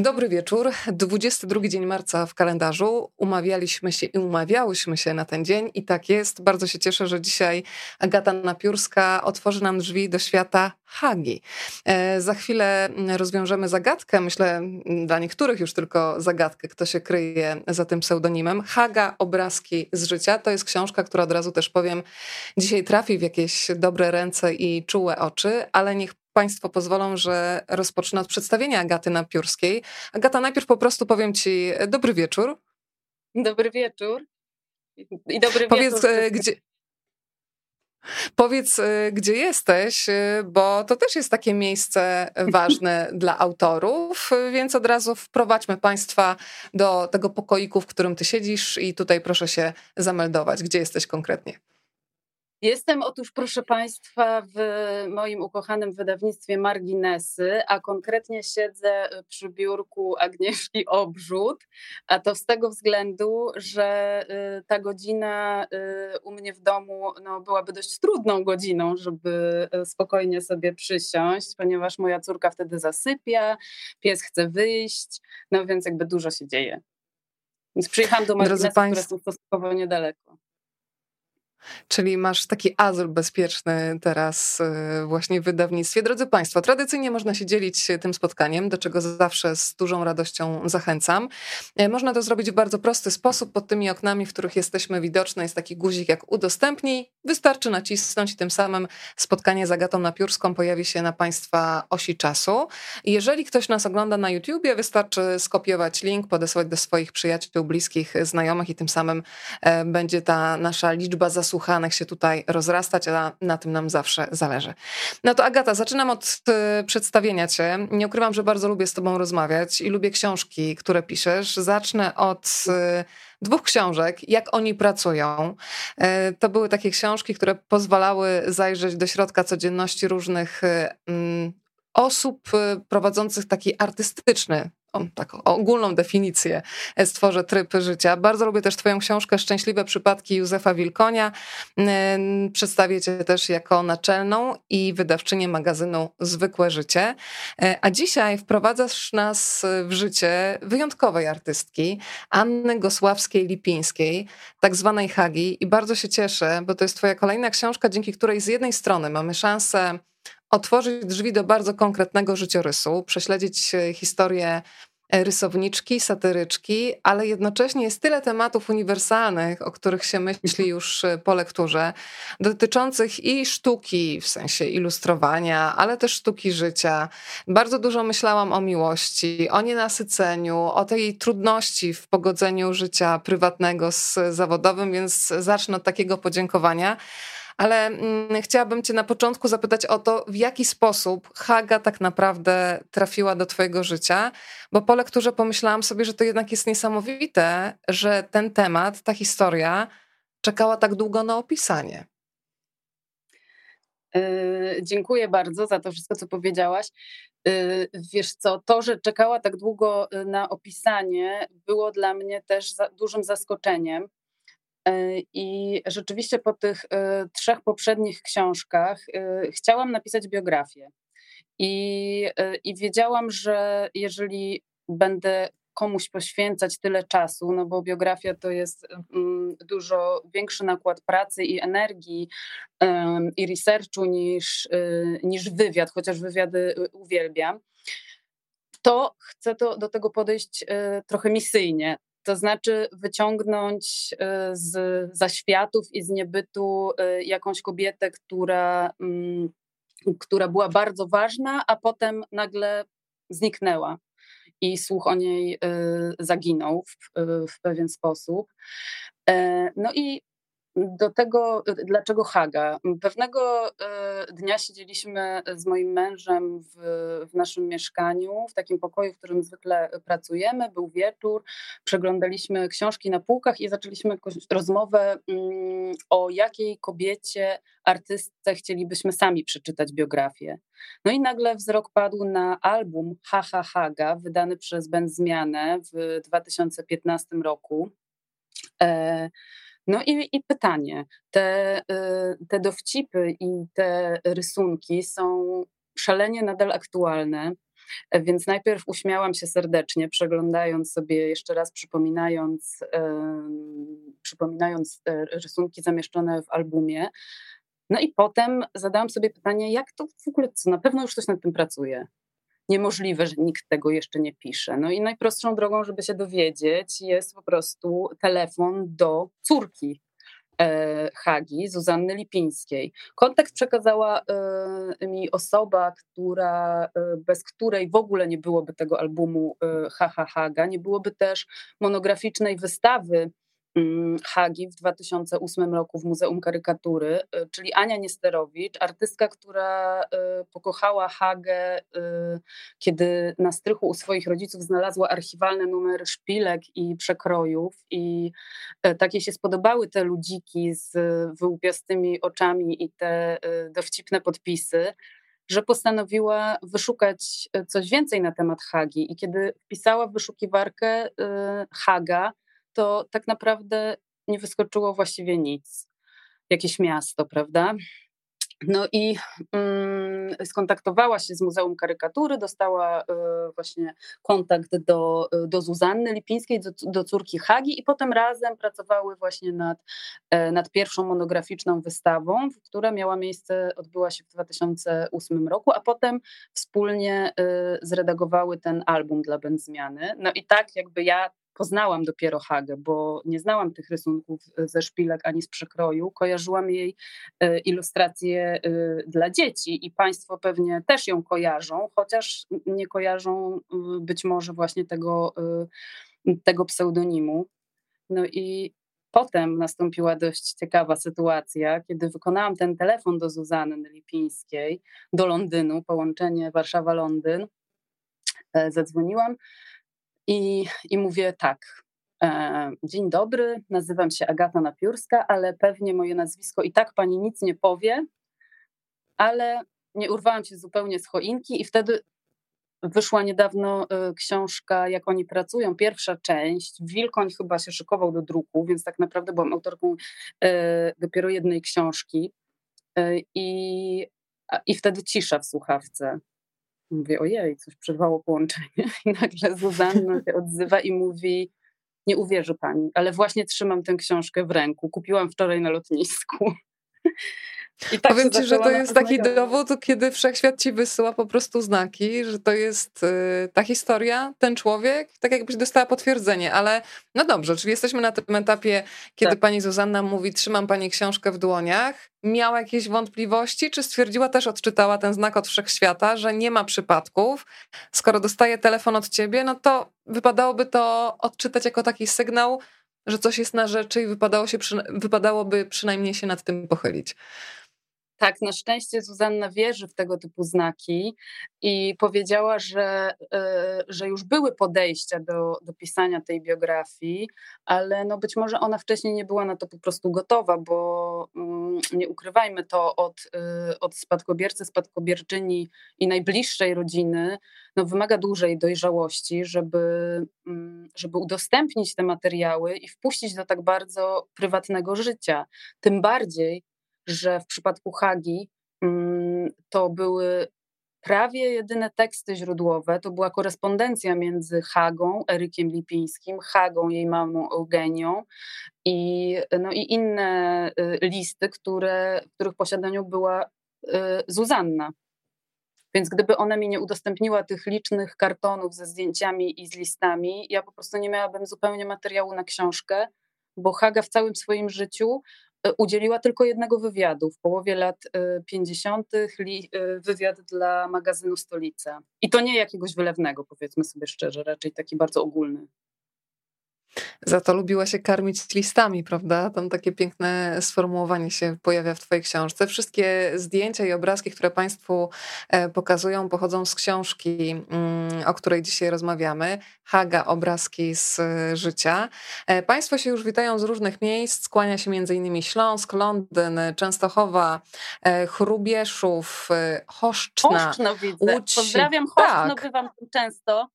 Dobry wieczór. 22 dzień marca w kalendarzu. Umawialiśmy się i umawiałyśmy się na ten dzień i tak jest. Bardzo się cieszę, że dzisiaj Agata Napiórska otworzy nam drzwi do świata Hagi. E, za chwilę rozwiążemy zagadkę, myślę dla niektórych już tylko zagadkę, kto się kryje za tym pseudonimem. Haga, obrazki z życia. To jest książka, która od razu też powiem, dzisiaj trafi w jakieś dobre ręce i czułe oczy, ale niech Państwo pozwolą, że rozpocznę od przedstawienia Agaty Napiórskiej. Agata, najpierw po prostu powiem Ci dobry wieczór. Dobry wieczór. I dobry Powiedz, wieczór. E, gdzie, Powiedz, e, gdzie jesteś, e, bo to też jest takie miejsce ważne dla autorów, więc od razu wprowadźmy Państwa do tego pokoiku, w którym Ty siedzisz i tutaj proszę się zameldować. Gdzie jesteś konkretnie? Jestem otóż, proszę Państwa, w moim ukochanym wydawnictwie Marginesy, a konkretnie siedzę przy biurku Agnieszki Obrzut, a to z tego względu, że y, ta godzina y, u mnie w domu no, byłaby dość trudną godziną, żeby y, spokojnie sobie przysiąść, ponieważ moja córka wtedy zasypia, pies chce wyjść, no więc jakby dużo się dzieje. Więc przyjechałam do Marginesy, które są stosunkowo niedaleko. Czyli masz taki azyl bezpieczny teraz y, właśnie w wydawnictwie. Drodzy Państwo, tradycyjnie można się dzielić tym spotkaniem, do czego zawsze z dużą radością zachęcam. E, można to zrobić w bardzo prosty sposób. Pod tymi oknami, w których jesteśmy widoczne, jest taki guzik jak udostępnij. Wystarczy nacisnąć i tym samym spotkanie z Agatą Napiórską pojawi się na Państwa osi czasu. Jeżeli ktoś nas ogląda na YouTubie, wystarczy skopiować link, podesłać do swoich przyjaciół, bliskich, znajomych i tym samym e, będzie ta nasza liczba zasłuchanych słuchanych się tutaj rozrastać, a na tym nam zawsze zależy. No to Agata, zaczynam od y, przedstawienia cię. Nie ukrywam, że bardzo lubię z tobą rozmawiać i lubię książki, które piszesz. Zacznę od y, dwóch książek, jak oni pracują. Y, to były takie książki, które pozwalały zajrzeć do środka codzienności różnych mm, osób prowadzących taki artystyczny ogólną definicję e, stworzę tryb życia. Bardzo lubię też Twoją książkę Szczęśliwe przypadki Józefa Wilkonia. Przedstawię Cię też jako naczelną i wydawczynię magazynu Zwykłe Życie. E, a dzisiaj wprowadzasz nas w życie wyjątkowej artystki, Anny Gosławskiej-Lipińskiej, tak zwanej Hagi. I bardzo się cieszę, bo to jest Twoja kolejna książka, dzięki której z jednej strony mamy szansę otworzyć drzwi do bardzo konkretnego życiorysu, prześledzić e, historię e, rysowniczki, satyryczki, ale jednocześnie jest tyle tematów uniwersalnych, o których się myśli już e, po lekturze, dotyczących i sztuki, w sensie ilustrowania, ale też sztuki życia. Bardzo dużo myślałam o miłości, o nienasyceniu, o tej trudności w pogodzeniu życia prywatnego z zawodowym, więc zacznę od takiego podziękowania ale mm, chciałabym Cię na początku zapytać o to, w jaki sposób Haga tak naprawdę trafiła do Twojego życia, bo po lekturze pomyślałam sobie, że to jednak jest niesamowite, że ten temat, ta historia czekała tak długo na opisanie. Yy, dziękuję bardzo za to wszystko, co powiedziałaś. Yy, wiesz co, to, że czekała tak długo y, na opisanie, było dla mnie też za, dużym zaskoczeniem, E, I rzeczywiście po tych e, trzech poprzednich książkach e, chciałam napisać biografię. I, I wiedziałam, że jeżeli będę komuś poświęcać tyle czasu, no bo biografia to jest mm, dużo większy nakład pracy i energii i researchu niż, niż wywiad, chociaż wywiady uwielbiam, to chcę to, do tego podejść trochę misyjnie. To znaczy wyciągnąć e, z zaświatów i z niebytu e, jakąś kobietę, która, mm, która była bardzo ważna, a potem nagle zniknęła i słuch o niej e, zaginął w, w pewien sposób. No i do tego, dlaczego Haga? Pewnego e, dnia siedzieliśmy z moim mężem w, w, naszym mieszkaniu, w takim pokoju, w którym zwykle pracujemy. Był wieczór, przeglądaliśmy książki na półkach i zaczęliśmy rozmowę mm, o jakiej kobiecie, artystce chcielibyśmy sami przeczytać biografię. No i nagle wzrok padł na album Haha Haga, wydany przez Ben Zmianę w 2015 roku. E, no i, i pytanie, te, y, te dowcipy i te rysunki są szalenie nadal aktualne. Więc najpierw uśmiałam się serdecznie, przeglądając sobie, jeszcze raz przypominając, przypominając rysunki zamieszczone w albumie. No i potem zadałam sobie pytanie, jak to w ogóle, co na pewno już ktoś nad tym pracuje. Niemożliwe, że nikt tego jeszcze nie pisze. No i najprostszą drogą, żeby się dowiedzieć, jest po prostu telefon do córki E, Hagi, Zuzanny Lipińskiej. Kontakt przekazała e, mi osoba, która, e, bez której w ogóle nie byłoby tego albumu Haha Haga, nie byłoby też monograficznej wystawy Hagi w 2008 roku w Muzeum Karykatury, y, czyli Ania Niesterowicz, artystka, która y, pokochała Hagę, y, kiedy na strychu u swoich rodziców znalazła archiwalne numery szpilek i przekrojów i takie się spodobały te ludziki z wyłupiastymi oczami i te dowcipne podpisy, że postanowiła wyszukać coś więcej na temat Hagi. I kiedy wpisała w wyszukiwarkę Haga, to tak naprawdę nie wyskoczyło właściwie nic. Jakieś miasto, prawda? No i mm, skontaktowała się z Muzeum Karykatury, dostała y, właśnie kontakt do, do Zuzanny Lipińskiej, do, do, córki Hagi i potem razem pracowały właśnie nad, y, nad pierwszą monograficzną wystawą, która miała miejsce, odbyła się w 2008 roku, a potem wspólnie y, zredagowały ten album dla Benzmiany. No i tak jakby ja poznałam dopiero Hagę, bo nie znałam tych rysunków e, ze szpilek ani z przekroju. Kojarzyłam jej e, ilustracje e, dla dzieci i Państwo pewnie też ją kojarzą, chociaż nie kojarzą być może właśnie tego, tego pseudonimu. No i potem nastąpiła dość ciekawa sytuacja, kiedy wykonałam ten telefon do Zuzanny Lipińskiej do Londynu, połączenie Warszawa-Londyn. Zadzwoniłam i, i mówię tak. E, dzień dobry, nazywam się Agata Napiórska, ale pewnie moje nazwisko i tak pani nic nie powie, ale nie urwałam się zupełnie z choinki i wtedy wyszła niedawno e, książka, jak oni pracują, pierwsza część. Wilkoń chyba się szykował do druku, więc tak naprawdę byłam autorką e, dopiero jednej książki. I, I wtedy cisza w słuchawce. Mówię, ojej, coś przerwało połączenie. I nagle Zuzanna się odzywa i mówi, nie uwierzy pani, ale właśnie trzymam tę książkę w ręku. Kupiłam wczoraj na lotnisku. I tak Powiem ci, że to jest taki dowód, kiedy wszechświat ci wysyła po prostu znaki, że to jest y, ta historia, ten człowiek, tak jakbyś dostała potwierdzenie, ale no dobrze, czyli jesteśmy na tym etapie, kiedy tak. pani Zuzanna mówi, trzymam pani książkę w dłoniach. Miała jakieś wątpliwości, czy stwierdziła też, odczytała ten znak od wszechświata, że nie ma przypadków. Skoro dostaje telefon od ciebie, no to wypadałoby to odczytać jako taki sygnał, że coś jest na rzeczy i wypadało się, wypadałoby przynajmniej się nad tym pochylić. Tak, na szczęście Zuzanna wierzy w tego typu znaki i powiedziała, że, e, że już były podejścia do, do pisania tej biografii, ale no być może ona wcześniej nie była na to po prostu gotowa, bo mm, nie ukrywajmy to od, e, od spadkobiercy, spadkobierczyni i najbliższej rodziny, no wymaga dużej dojrzałości, żeby, mm, żeby udostępnić te materiały i wpuścić do tak bardzo prywatnego życia. Tym bardziej, że w przypadku Hagi mm, to były prawie jedyne teksty źródłowe. To była korespondencja między Hagą, Erykiem Lipińskim, Hagą, jej mamą Eugenią i, no i inne y, listy, które, w których posiadaniu była y, Zuzanna. Więc gdyby ona mi nie udostępniła tych licznych kartonów ze zdjęciami i z listami, ja po prostu nie miałabym zupełnie materiału na książkę, bo Haga w całym swoim życiu udzieliła tylko jednego wywiadu w połowie lat 50. E, e, wywiad dla magazynu Stolica. I to nie jakiegoś wylewnego, powiedzmy sobie szczerze, raczej taki bardzo ogólny. Za to lubiła się karmić listami, prawda? Tam takie piękne sformułowanie się pojawia w Twojej książce. Wszystkie zdjęcia i obrazki, które Państwu e, pokazują, pochodzą z książki, mm, o której dzisiaj rozmawiamy. Haga, obrazki z życia. E, państwo się już witają z różnych miejsc. Skłania się m.in. Śląsk, Londyn, Częstochowa, e, Chrubieszów, Choszczna, Choszczno widzę. Łódź. Pozdrawiam Choszczno, tak. bywam często.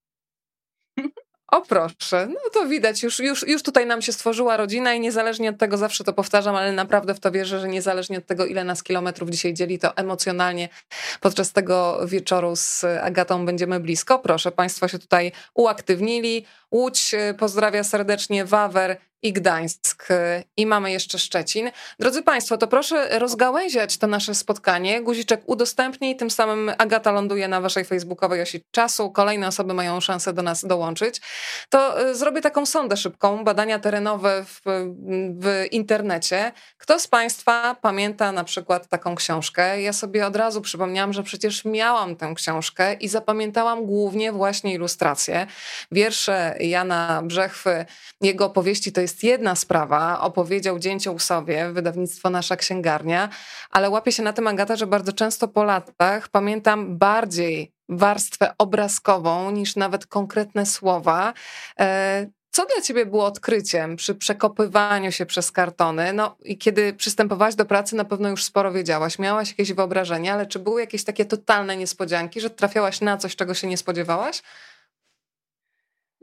O proszę, no to widać, już, już, już tutaj nam się stworzyła rodzina i niezależnie od tego, zawsze to powtarzam, ale naprawdę w to wierzę, że niezależnie od tego, ile nas kilometrów dzisiaj dzieli, to emocjonalnie podczas tego wieczoru z Agatą będziemy blisko. Proszę, Państwo się tutaj uaktywnili. Łódź e, pozdrawia serdecznie, Wawer i Gdańsk. I mamy jeszcze Szczecin. Drodzy Państwo, to proszę rozgałęziać to nasze spotkanie. Guziczek udostępnij, tym samym Agata ląduje na Waszej facebookowej osi czasu. Kolejne osoby mają szansę do nas dołączyć. To y, zrobię taką sondę szybką, badania terenowe w, w internecie. Kto z Państwa pamięta na przykład taką książkę? Ja sobie od razu przypomniałam, że przecież miałam tę książkę i zapamiętałam głównie właśnie ilustracje. Wiersze Jana Brzechwy, jego opowieści to jest jedna sprawa, opowiedział Dzięcioł sobie, wydawnictwo Nasza Księgarnia, ale łapię się na tym, Agata, że bardzo często po latach pamiętam bardziej warstwę obrazkową niż nawet konkretne słowa. E, co dla ciebie było odkryciem przy przekopywaniu się przez kartony? No i kiedy przystępowałaś do pracy, na pewno już sporo wiedziałaś, miałaś jakieś wyobrażenie, ale czy były jakieś takie totalne niespodzianki, że trafiałaś na coś, czego się nie spodziewałaś?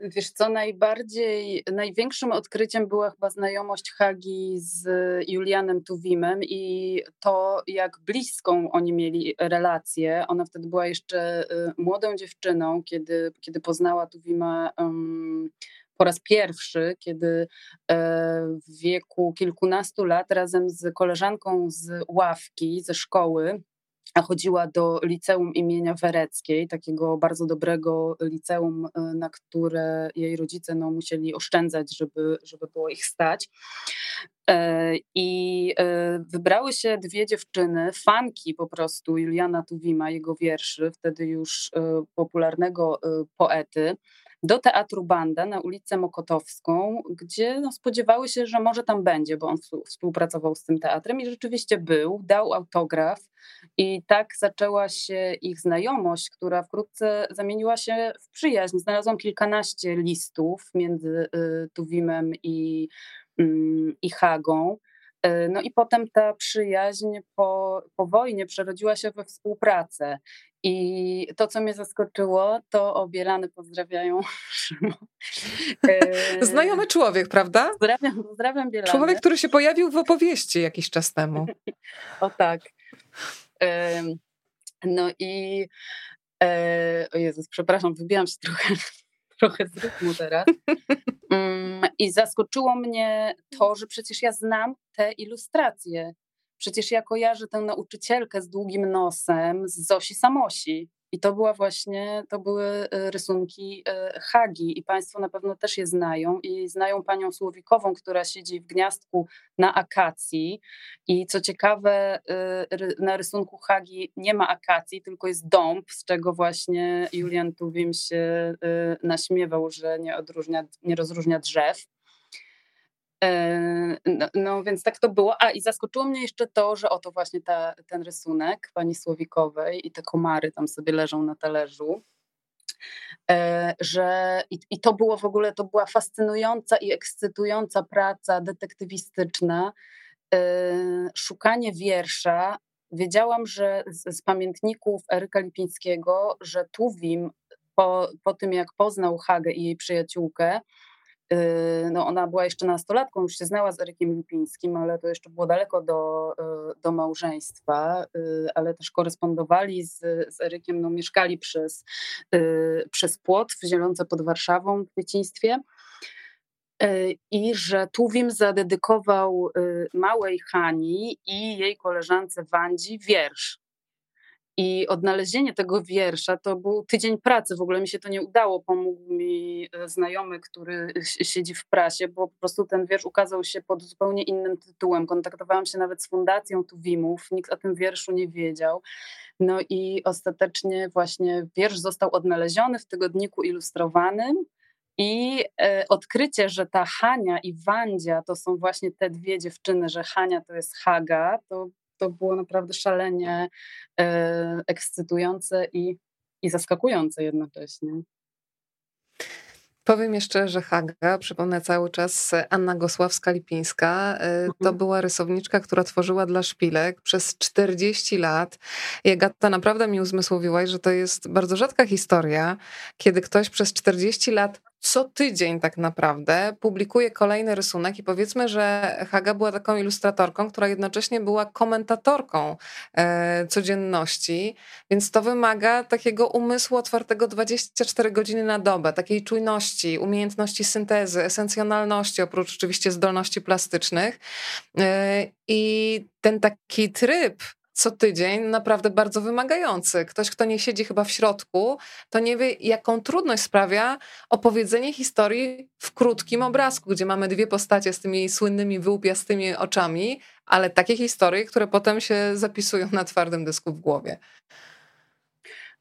Wiesz co, najbardziej, największym odkryciem była chyba znajomość Hagi z Julianem Tuwimem i to, jak bliską oni mieli relację. Ona wtedy była jeszcze y, młodą dziewczyną, kiedy, kiedy poznała Tuwima um, po raz pierwszy, kiedy e, w wieku kilkunastu lat razem z koleżanką z ławki, ze szkoły, a chodziła do liceum imienia Wereckiej, takiego bardzo dobrego liceum, y, na które jej rodzice no, musieli oszczędzać, żeby, żeby było ich stać. E, I e, wybrały się dwie dziewczyny, fanki po prostu Juliana Tuwima, jego wierszy, wtedy już e, popularnego poety do Teatru Banda na ulicę Mokotowską, gdzie no, spodziewały się, że może tam będzie, bo on współpracował z tym teatrem i rzeczywiście był, dał autograf i tak zaczęła się ich znajomość, która wkrótce zamieniła się w przyjaźń. Znalazłam kilkanaście listów między y, Tuwimem i, mm, i Hagą. Y, no i potem ta przyjaźń po, po wojnie przerodziła się we współpracę. I to, co mnie zaskoczyło, to obielany pozdrawiają e, Znajomy człowiek, prawda? Pozdrawiam, pozdrawiam Bielany. Człowiek, który się pojawił w opowieści jakiś czas temu. o tak. No i e, o Jezus, przepraszam, wybijam się trochę, trochę z rytmu teraz. Mm, I zaskoczyło mnie to, że przecież ja znam te ilustracje Przecież ja kojarzę tę nauczycielkę z długim nosem z Zosi Samosi. I to była właśnie, to były e, rysunki e, Hagi i Państwo na pewno też je znają i znają panią Słowikową, która siedzi w gniazdku na akacji i co ciekawe e, na rysunku Hagi nie ma akacji, tylko jest dąb, z czego właśnie Julian Tuwim się naśmiewał, że nie, odróżnia, nie rozróżnia drzew. No, no, więc tak to było. A i zaskoczyło mnie jeszcze to, że oto właśnie ta, ten rysunek pani Słowikowej i te komary tam sobie leżą na talerzu. E, że i, i to było w ogóle, to była fascynująca i ekscytująca praca detektywistyczna. E, szukanie wiersza. Wiedziałam, że z, z pamiętników Eryka Lipińskiego, że Tuwim po, po tym, jak poznał Hagę i jej przyjaciółkę, no ona była jeszcze nastolatką, już się znała z Erykiem Lipińskim, ale to jeszcze było daleko do, y, do małżeństwa, y, ale też korespondowali z, z Erykiem, no mieszkali przez, przez płot w Zielonce pod Warszawą w dzieciństwie i że Tuwim zadedykował małej Hani i jej koleżance Wandzi wiersz. I odnalezienie tego wiersza to był tydzień pracy. W ogóle mi się to nie udało. Pomógł mi e, znajomy, który siedzi w prasie, bo po prostu ten wiersz ukazał się pod zupełnie innym tytułem. Kontaktowałam się nawet z Fundacją Tuwimów, nikt o tym wierszu nie wiedział. No i ostatecznie właśnie wiersz został odnaleziony w tygodniku ilustrowanym. I e, odkrycie, że ta Hania i Wandzia to są właśnie te dwie dziewczyny, że Hania to jest Haga, to to było naprawdę szalenie e, ekscytujące i, i zaskakujące jednocześnie. Powiem jeszcze, że Haga, przypomnę cały czas, Anna Gosławska-Lipińska, e, to mhm. była rysowniczka, która tworzyła dla szpilek przez 40 lat. I Agata naprawdę mi uzmysłowiłaś, że to jest bardzo rzadka historia, kiedy ktoś przez 40 lat co tydzień tak naprawdę publikuje kolejny rysunek i powiedzmy, że Haga była taką ilustratorką, która jednocześnie była komentatorką e, codzienności, więc to wymaga takiego umysłu otwartego 24 godziny na dobę, takiej czujności, umiejętności syntezy, esencjonalności, oprócz oczywiście zdolności plastycznych. E, I ten taki tryb co tydzień naprawdę bardzo wymagający. Ktoś, kto nie siedzi chyba w środku, to nie wie, jaką trudność sprawia opowiedzenie historii w krótkim obrazku, gdzie mamy dwie postacie z tymi słynnymi wyłupiastymi oczami, ale takie historie, które potem się zapisują na twardym dysku w głowie.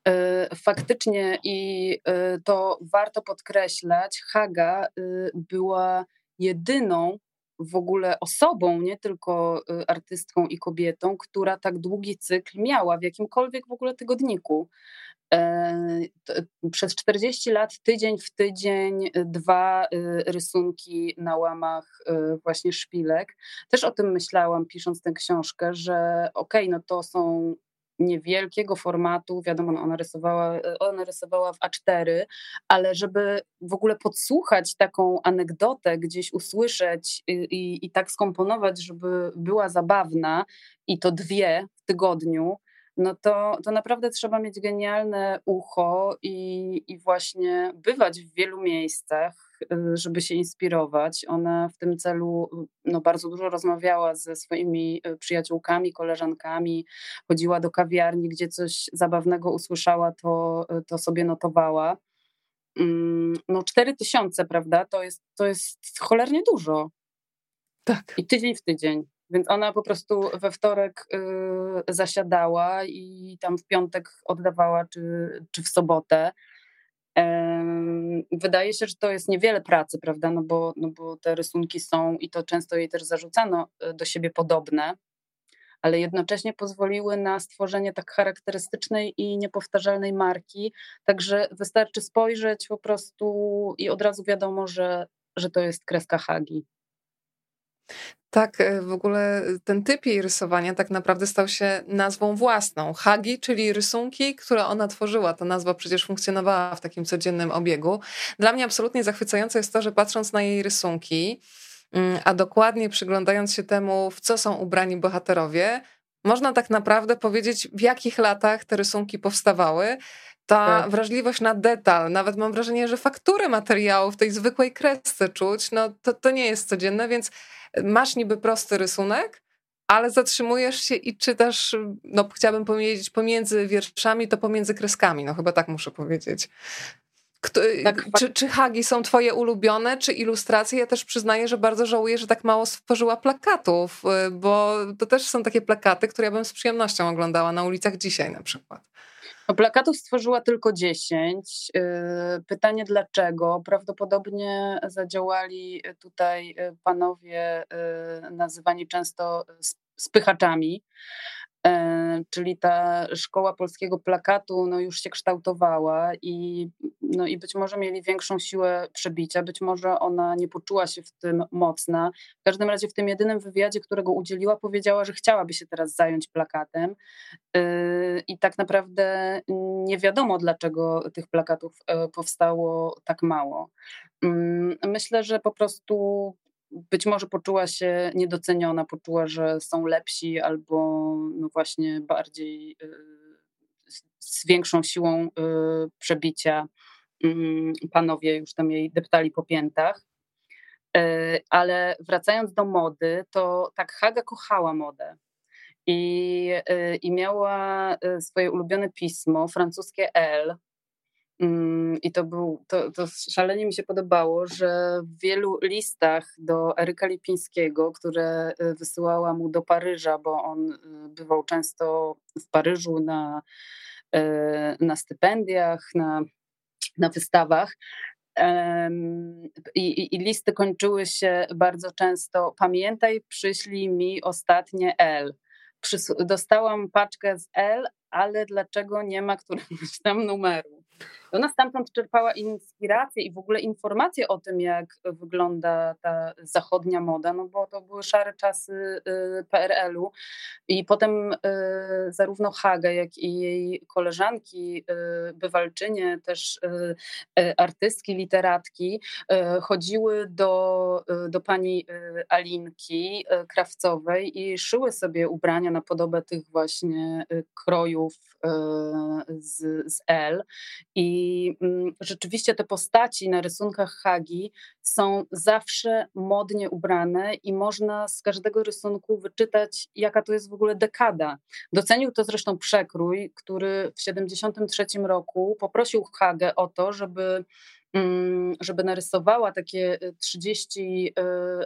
E, faktycznie i e, to warto podkreślać, Haga e, była jedyną w ogóle osobą, nie tylko y, artystką i kobietą, która tak długi cykl miała w jakimkolwiek w ogóle tygodniku. E, przez 40 lat, tydzień w tydzień, y, dwa y, rysunki na łamach właśnie szpilek. Też o tym myślałam, pisząc tę książkę, że okej, okay, no to są niewielkiego formatu, wiadomo, no, ona rysowała, ona rysowała w A4, ale żeby w ogóle podsłuchać taką anegdotę, gdzieś usłyszeć i, i, i tak skomponować, żeby była zabawna i to dwie w tygodniu, no to, to naprawdę trzeba mieć genialne ucho i, i właśnie bywać w wielu miejscach, y, żeby się inspirować. Ona w tym celu no, bardzo dużo rozmawiała ze swoimi y, przyjaciółkami, koleżankami, chodziła do kawiarni, gdzie coś zabawnego usłyszała, to, y, to sobie notowała. Mm, no, cztery tysiące, prawda? To jest, to jest cholernie dużo. Tak. I tydzień w tydzień. Więc ona po prostu we wtorek y, zasiadała i tam w piątek oddawała, czy, czy w sobotę. Wydaje się, że to jest niewiele pracy, prawda? No bo, no bo te rysunki są i to często jej też zarzucano y, do siebie podobne, ale jednocześnie pozwoliły na stworzenie tak charakterystycznej i niepowtarzalnej marki. Także wystarczy spojrzeć po prostu i od razu wiadomo, że, że to jest kreska Hagi. Tak, e, w ogóle ten typ jej rysowania tak naprawdę stał się nazwą własną. Hagi, czyli rysunki, które ona tworzyła. Ta nazwa przecież funkcjonowała w takim codziennym obiegu. Dla mnie absolutnie zachwycające jest to, że patrząc na jej rysunki, mm, a dokładnie przyglądając się temu, w co są ubrani bohaterowie, można tak naprawdę powiedzieć, w jakich latach te rysunki powstawały. Ta tak. wrażliwość na detal, nawet mam wrażenie, że faktury materiału w tej zwykłej kresce czuć, no to, to nie jest codzienne, więc masz niby prosty rysunek, ale zatrzymujesz się i czytasz, no chciałabym powiedzieć, pomiędzy wierszami, to pomiędzy kreskami, no chyba tak muszę powiedzieć. Kto, tak, czy, czy hagi są twoje ulubione, czy ilustracje? Ja też przyznaję, że bardzo żałuję, że tak mało stworzyła plakatów, y, bo to też są takie plakaty, które ja bym z przyjemnością oglądała na ulicach dzisiaj na przykład. Plakatów stworzyła tylko 10. Y, pytanie dlaczego? Prawdopodobnie zadziałali tutaj y, panowie y, nazywani często spychaczami. E, czyli ta szkoła polskiego plakatu no, już się kształtowała i, no, i być może mieli większą siłę przebicia, być może ona nie poczuła się w tym mocna. W każdym razie w tym jedynym wywiadzie, którego udzieliła, powiedziała, że chciałaby się teraz zająć plakatem e, i tak naprawdę nie wiadomo, dlaczego tych plakatów e, powstało tak mało. Mm, myślę, że po prostu być może poczuła się niedoceniona, poczuła, że są lepsi albo no właśnie bardziej y, z większą siłą y, przebicia mm, panowie już tam jej deptali po piętach. Y, ale wracając do mody, to tak Haga kochała modę. I, I miała swoje ulubione pismo, francuskie L, I to, był, to, to szalenie mi się podobało, że w wielu listach do Eryka Lipińskiego, które y, wysyłała mu do Paryża, bo on y, bywał często w Paryżu na, y, na stypendiach, na, na wystawach, i, i, listy kończyły się bardzo często. Pamiętaj, przyślij mi ostatnie L. Dostałam paczkę z L, ale dlaczego nie ma któregoś tam numeru? Ona stamtąd czerpała inspirację i w ogóle informacje o tym, jak wygląda ta zachodnia moda, no bo to były szare czasy y, PRL-u i potem y, zarówno Haga, jak i jej koleżanki, y, bywalczynie, też artystki, literatki chodziły do, do pani Alinki Krawcowej i szyły sobie ubrania na podobę tych właśnie krojów z, z L. I i mm, rzeczywiście te postaci na rysunkach Hagi są zawsze modnie ubrane i można z każdego rysunku wyczytać, jaka to jest w ogóle dekada. Docenił to zresztą przekrój, który w 1973 roku poprosił Hagę o to, żeby żeby narysowała takie 30 y,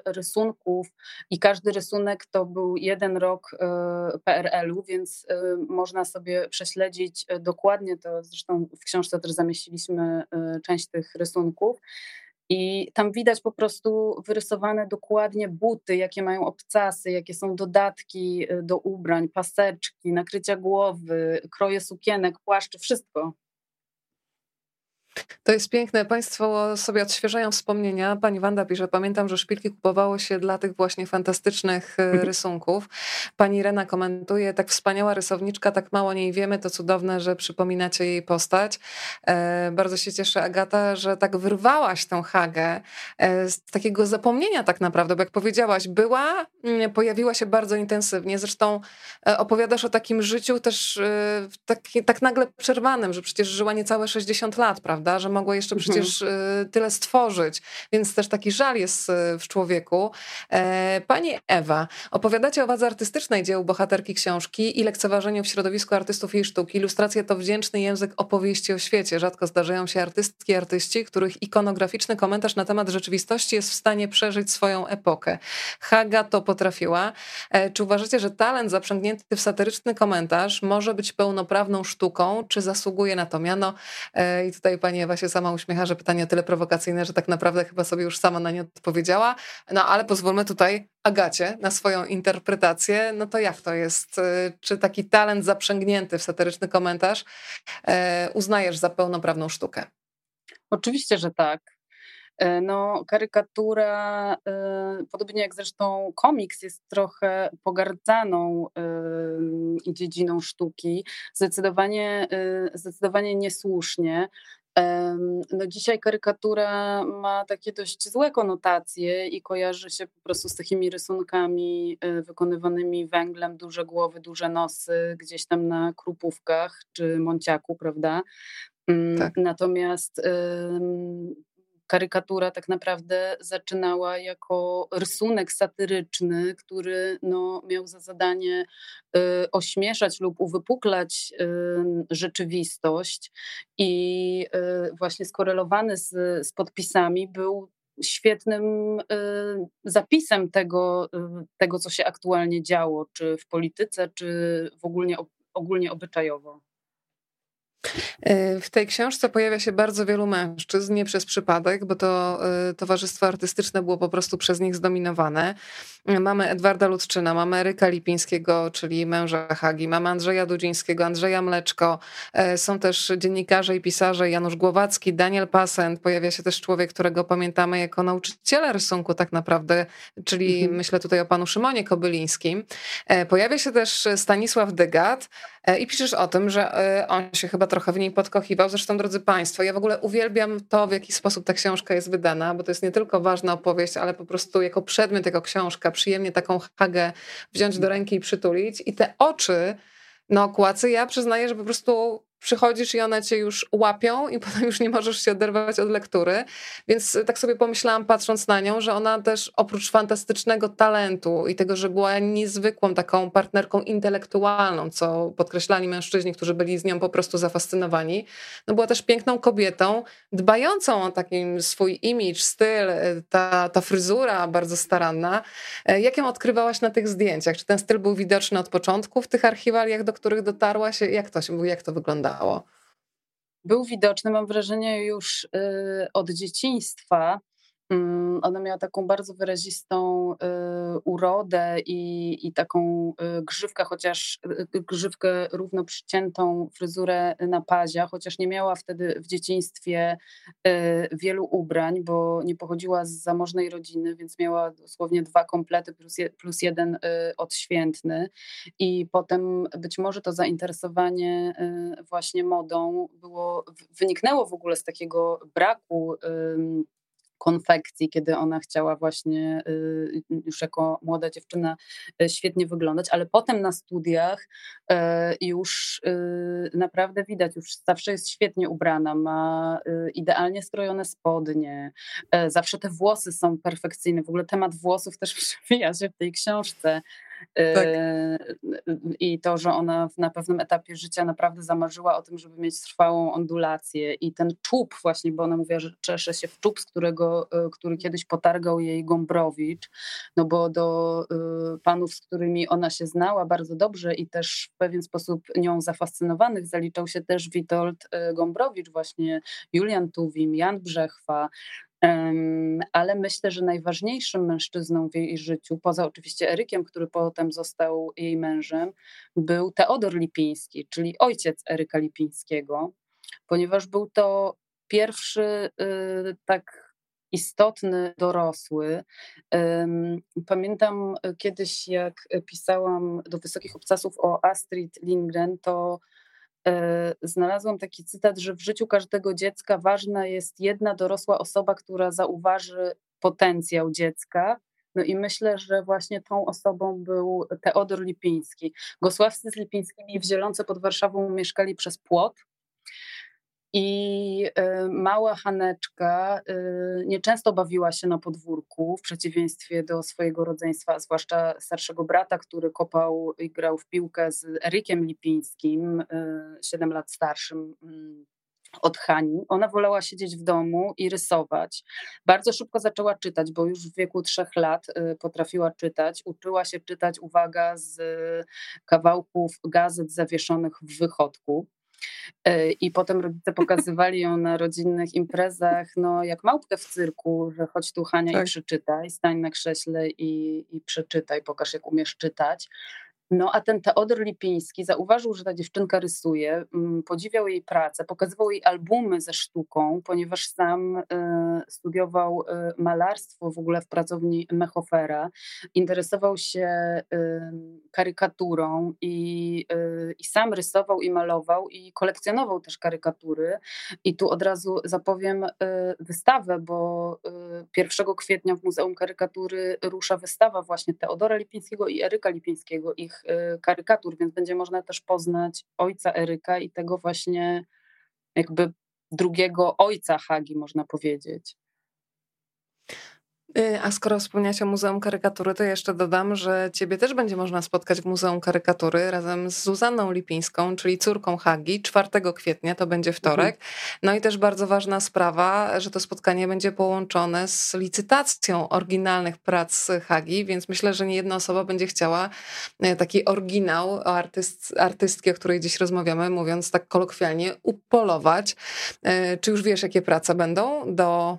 y, rysunków i każdy rysunek to był jeden rok y, PRL-u, więc można sobie prześledzić dokładnie to, zresztą w książce też zamieściliśmy część tych rysunków. I tam widać po prostu wyrysowane dokładnie buty, jakie mają obcasy, jakie są dodatki do ubrań, paseczki, nakrycia głowy, kroje sukienek, płaszczy, wszystko. To jest piękne. Państwo sobie odświeżają wspomnienia. Pani Wanda pisze, pamiętam, że szpilki kupowało się dla tych właśnie fantastycznych e, mhm. rysunków. Pani Rena komentuje, tak wspaniała rysowniczka, tak mało niej wiemy, to cudowne, że przypominacie jej postać. E, bardzo się cieszę, Agata, że tak wyrwałaś tę Hagę e, z takiego zapomnienia tak naprawdę, bo jak powiedziałaś, była, mm, pojawiła się bardzo intensywnie. Zresztą e, opowiadasz o takim życiu też tak, tak nagle przerwanym, że przecież żyła niecałe 60 lat, prawda? Prawda? Że mogła jeszcze mhm. przecież mhm. tyle stworzyć, więc też taki żal jest y, w człowieku. E, pani Ewa, opowiadacie o wadze artystycznej dzieł bohaterki książki i lekceważeniu w środowisku artystów jej sztuki. Ilustracja to wdzięczny język opowieści o świecie. Rzadko zdarzają się artystki i artyści, których ikonograficzny komentarz na temat rzeczywistości jest w stanie przeżyć swoją epokę. Haga to potrafiła. E, czy uważacie, że talent zaprzęgnięty w satyryczny komentarz może być pełnoprawną sztuką, czy zasługuje na to miano? E, I tutaj pani Ewa się sama uśmiecha, że pytanie tyle prowokacyjne, że tak naprawdę chyba sobie już sama na nie odpowiedziała. No ale pozwólmy tutaj Agacie na swoją interpretację. No to jak to jest? Czy taki talent zaprzęgnięty w satyryczny komentarz e, uznajesz za pełnoprawną sztukę? Oczywiście, że tak. E, no, karykatura, podobnie jak zresztą komiks, jest trochę pogardzaną dziedziną sztuki. Zdecydowanie, zdecydowanie niesłusznie. No dzisiaj karykatura ma takie dość złe konotacje i kojarzy się po prostu z takimi rysunkami e, wykonywanymi węglem, duże głowy, duże nosy, gdzieś tam na krupówkach czy monciaku, prawda? Mm, tak. Natomiast karykatura tak naprawdę zaczynała jako rysunek satyryczny, który no, miał za zadanie y, ośmieszać lub uwypuklać y, rzeczywistość i y, właśnie skorelowany z, z podpisami był świetnym zapisem tego, tego, co się aktualnie działo, czy w polityce, czy w ogólnie, ogólnie obyczajowo. Y, w tej książce pojawia się bardzo wielu mężczyzn, nie przez przypadek, bo to y, towarzystwo artystyczne było po prostu przez nich zdominowane. Y, mamy Edwarda Ludczyna, mamy Eryka Lipińskiego, czyli męża Hagi, mamy Andrzeja Dudzińskiego, Andrzeja Mleczko, są też dziennikarze i pisarze Janusz Głowacki, Daniel Pasent, pojawia się też człowiek, którego pamiętamy jako nauczyciela rysunku tak naprawdę, czyli mhm. myślę tutaj o panu Szymonie Kobylińskim. Pojawia się też Stanisław Dygat i piszesz o tym, że on się chyba trochę w niej podkochiwał. Zresztą, drodzy Państwo, ja w ogóle uwielbiam to, w jaki sposób ta książka jest wydana, bo to jest nie tylko ważna opowieść, ale po prostu jako przedmiot, jako książka, przyjemnie taką hagę wziąć do ręki i przytulić. I te oczy na okładce, ja przyznaję, że po prostu przychodzisz i one cię już łapią i potem już nie możesz się oderwać od lektury. Więc tak sobie pomyślałam, patrząc na nią, że ona też oprócz fantastycznego talentu i tego, że była niezwykłą taką partnerką intelektualną, co podkreślali mężczyźni, którzy byli z nią po prostu zafascynowani, no była też piękną kobietą, dbającą o taki swój image, styl, ta, ta fryzura bardzo staranna. Jak ją odkrywałaś na tych zdjęciach? Czy ten styl był widoczny od początku w tych archiwaliach, do których dotarłaś? Jak to, się, jak to wyglądało? Był widoczny, mam wrażenie, już y, od dzieciństwa. Mm, ona miała taką bardzo wyrazistą y, urodę i, i taką y, grzywkę, chociaż y, grzywkę równo przyciętą fryzurę na pazia, chociaż nie miała wtedy w dzieciństwie wielu ubrań, bo nie pochodziła z zamożnej rodziny, więc miała dosłownie dwa komplety plus, je, plus jeden odświętny. I potem być może to zainteresowanie właśnie modą było, wyniknęło w ogóle z takiego braku konfekcji, kiedy ona chciała właśnie y, już jako młoda dziewczyna y, świetnie wyglądać, ale potem na studiach y, już naprawdę widać, już zawsze jest świetnie ubrana, ma idealnie skrojone spodnie, zawsze te włosy są perfekcyjne, w ogóle temat włosów też przewija się w tej książce. Tak. I to, że ona na pewnym etapie życia naprawdę zamarzyła o tym, żeby mieć trwałą ondulację i ten czub właśnie, bo ona mówiła, że czesze się w czub, z którego, e, który kiedyś potargał jej Gombrowicz, no bo do e, panów, z którymi ona się znała bardzo dobrze i też w pewien sposób nią zafascynowanych zaliczał się też Witold Gombrowicz, właśnie Julian Tuwim, Jan Brzechwa, ale myślę, że najważniejszym mężczyzną w jej życiu, poza oczywiście Erykiem, który potem został jej mężem, był Teodor Lipiński, czyli ojciec Eryka Lipińskiego, ponieważ był to pierwszy y, tak istotny dorosły. Pamiętam kiedyś, jak pisałam do Wysokich Obcasów o Astrid Lindgren, to E, znalazłam taki cytat, że w życiu każdego dziecka ważna jest jedna dorosła osoba, która zauważy potencjał dziecka. No i myślę, że właśnie tą osobą był Teodor Lipiński. Gosławscy z Lipińskimi w Zielonce pod Warszawą mieszkali przez płot. I y, mała Haneczka y, nieczęsto bawiła się na podwórku, w przeciwieństwie do swojego rodzeństwa, zwłaszcza starszego brata, który kopał i grał w piłkę z Erykiem Lipińskim, 7 y, lat starszym mm, od Hani. Ona wolała siedzieć w domu i rysować. Bardzo szybko zaczęła czytać, bo już w wieku trzech lat potrafiła czytać. Uczyła się czytać, uwaga, z kawałków gazet zawieszonych w wychodku. E, I potem rodzice pokazywali ją na rodzinnych imprezach, no jak małpkę w cyrku, że chodź tu Hania tak. i przeczytaj, stań na krześle i, i przeczytaj, pokaż jak umiesz czytać. No a ten Teodor Lipiński zauważył, że ta dziewczynka rysuje, mm, podziwiał jej pracę, pokazywał jej albumy ze sztuką, ponieważ sam y, studiował y, malarstwo w ogóle w pracowni Mechofera, interesował się y, karykaturą i, i sam rysował i malował i kolekcjonował też karykatury. I tu od razu zapowiem wystawę, bo 1 kwietnia w Muzeum Karykatury rusza wystawa właśnie Teodora Lipińskiego i Eryka Lipińskiego, ich Y, karykatur, więc będzie można też poznać ojca Eryka i tego właśnie jakby drugiego ojca Hagi, można powiedzieć. Y, a skoro wspomniałaś o Muzeum Karykatury, to jeszcze dodam, że ciebie też będzie można spotkać w Muzeum Karykatury razem z Zuzanną Lipińską, czyli córką Hagi, 4 kwietnia, to będzie wtorek. Mhm. No i też bardzo ważna sprawa, że to spotkanie będzie połączone z licytacją oryginalnych prac Hagi, więc myślę, że nie jedna osoba będzie chciała y, taki oryginał artyst, artystki, o której dziś rozmawiamy, mówiąc tak kolokwialnie, upolować. Y, czy już wiesz, jakie prace będą do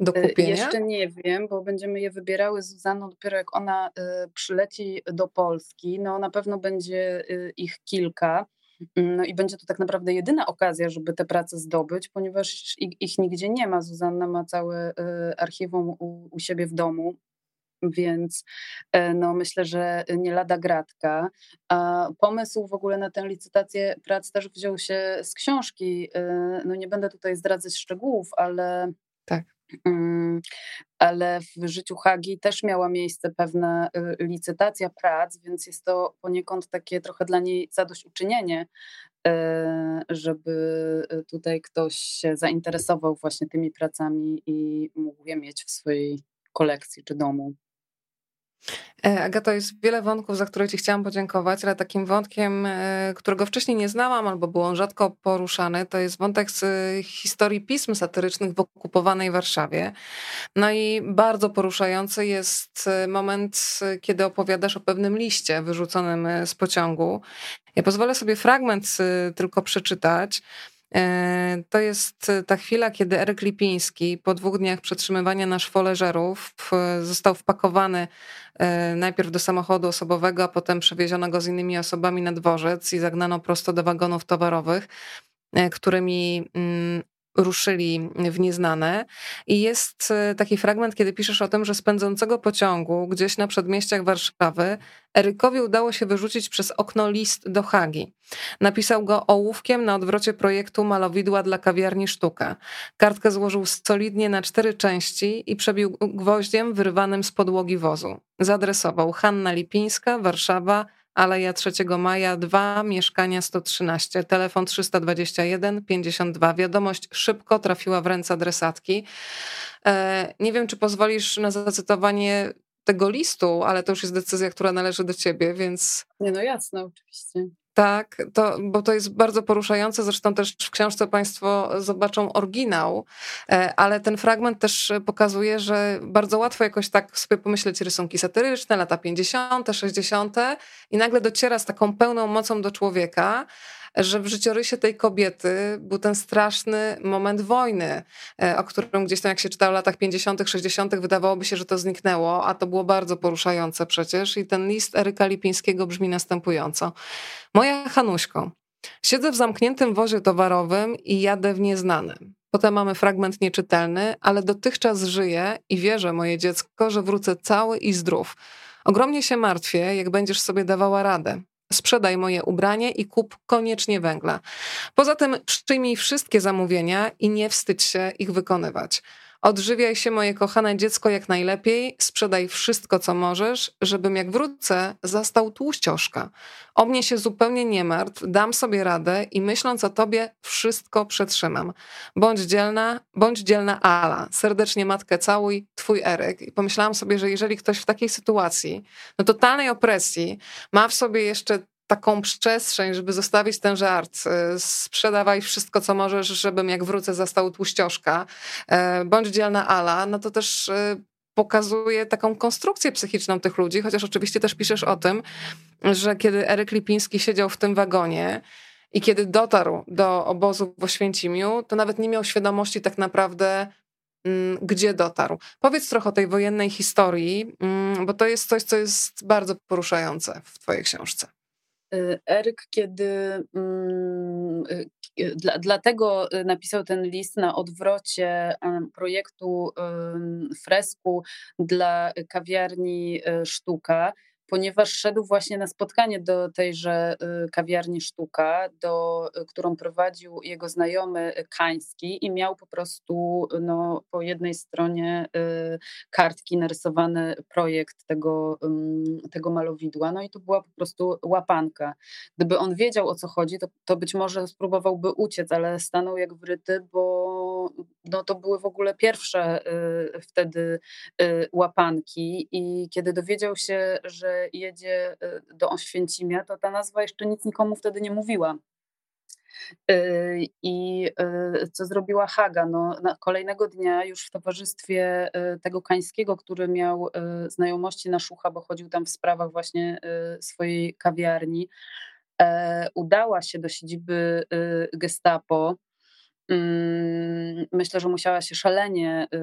do y, kupienia? Jeszcze nie wiem, bo będziemy je wybierały z Zuzaną dopiero jak ona y, przyleci do Polski. No na pewno będzie y, ich kilka. Mm, no i będzie to tak naprawdę jedyna okazja, żeby te prace zdobyć, ponieważ ich, nigdzie nie ma. Zuzanna ma całe archiwum u, u siebie w domu, więc no, myślę, że nie lada gratka. A pomysł w ogóle na tę licytację prac też wziął się z książki. No nie będę tutaj zdradzać szczegółów, ale tak. Mm, ale w życiu Hagi też miała miejsce pewna y, licytacja prac, więc jest to poniekąd takie trochę dla niej zadośćuczynienie, y, żeby y, tutaj ktoś się zainteresował właśnie tymi pracami i mógł je mieć w swojej kolekcji czy domu. E, Agato, jest wiele wątków, za które Ci chciałam podziękować, ale takim wątkiem, e, którego wcześniej nie znałam albo był on rzadko poruszany, to jest wątek z e, historii pism satyrycznych w okupowanej Warszawie. No i bardzo poruszający jest moment, kiedy opowiadasz o pewnym liście wyrzuconym z pociągu. Ja pozwolę sobie fragment tylko przeczytać. E, to jest ta chwila, kiedy Eryk Lipiński po dwóch dniach przetrzymywania na szwoleżerów został wpakowany e, najpierw do samochodu osobowego, a potem przewieziono go z innymi osobami na dworzec i zagnano prosto do wagonów towarowych, e, którymi mm, ruszyli w nieznane. I jest e, taki fragment, kiedy piszesz o tym, że z pędzącego pociągu gdzieś na przedmieściach Warszawy Erykowi udało się wyrzucić przez okno list do Hagi. Napisał go ołówkiem na odwrocie projektu malowidła dla kawiarni Sztuka. Kartkę złożył solidnie na cztery części i przebił gwoździem wyrwanym z podłogi wozu. Zadresował Hanna Lipińska, Warszawa, Aleja 3 Maja 2, mieszkania 113, telefon 321 52. Wiadomość szybko trafiła w ręce adresatki. E, nie wiem, czy pozwolisz na zacytowanie tego listu, ale to już jest decyzja, która należy do ciebie, więc. Nie, no jasne, oczywiście. Tak, to, bo to jest bardzo poruszające. Zresztą też w książce Państwo zobaczą oryginał, e, ale ten fragment też pokazuje, że bardzo łatwo jakoś tak sobie pomyśleć rysunki satyryczne, lata 50., 60. i nagle dociera z taką pełną mocą do człowieka że w życiorysie tej kobiety był ten straszny moment wojny, e, o którym gdzieś tam jak się czytało w latach 50., 60., wydawałoby się, że to zniknęło, a to było bardzo poruszające przecież. I ten list Eryka Lipińskiego brzmi następująco. Moja Hanuśko, siedzę w zamkniętym wozie towarowym i jadę w nieznanym. Potem mamy fragment nieczytelny, ale dotychczas żyję i wierzę, moje dziecko, że wrócę cały i zdrów. Ogromnie się martwię, jak będziesz sobie dawała radę sprzedaj moje ubranie i kup koniecznie węgla. Poza tym przyjmij wszystkie zamówienia i nie wstydź się ich wykonywać. Odżywiaj się, moje kochane dziecko, jak najlepiej. Sprzedaj wszystko, co możesz, żebym jak wrócę, zastał tłuścioszka. O mnie się zupełnie nie martw, dam sobie radę i myśląc o tobie, wszystko przetrzymam. Bądź dzielna, bądź dzielna Ala. Serdecznie matkę całuj, twój Eryk. I pomyślałam sobie, że jeżeli ktoś w takiej sytuacji, no totalnej opresji, ma w sobie jeszcze taką przestrzeń, żeby zostawić ten żart. E, sprzedawaj wszystko, co możesz, żebym jak wrócę zastał tłuścioszka. E, bądź dzielna Ala, no to też e, pokazuje taką konstrukcję psychiczną tych ludzi, chociaż oczywiście też piszesz o tym, że kiedy Eryk Lipiński siedział w tym wagonie i kiedy dotarł do obozu w Oświęcimiu, to nawet nie miał świadomości tak naprawdę, mm, gdzie dotarł. Powiedz trochę o tej wojennej historii, mm, bo to jest coś, co jest bardzo poruszające w twojej książce. Y, Eryk, kiedy mm, y, y, dla, dlatego napisał ten list na odwrocie projektu fresku dla kawiarni Sztuka, ponieważ szedł właśnie na spotkanie do tejże y, kawiarni Sztuka, do, y, którą prowadził jego znajomy Kański i miał po prostu no, po jednej stronie y, kartki narysowany projekt tego, tego malowidła. No i to była po prostu łapanka. Gdyby on wiedział o co chodzi, to, to być może spróbowałby uciec, ale stanął jak wryty, bo no, to były w ogóle pierwsze wtedy łapanki i kiedy dowiedział się, że jedzie y, do Oświęcimia, to ta nazwa jeszcze nic nikomu wtedy nie mówiła. Y, I y, co zrobiła Haga? No, kolejnego dnia już w towarzystwie tego Kańskiego, który miał znajomości na Szucha, bo chodził tam w sprawach właśnie swojej kawiarni, e, udała się do siedziby Gestapo myślę, że musiała się szalenie y,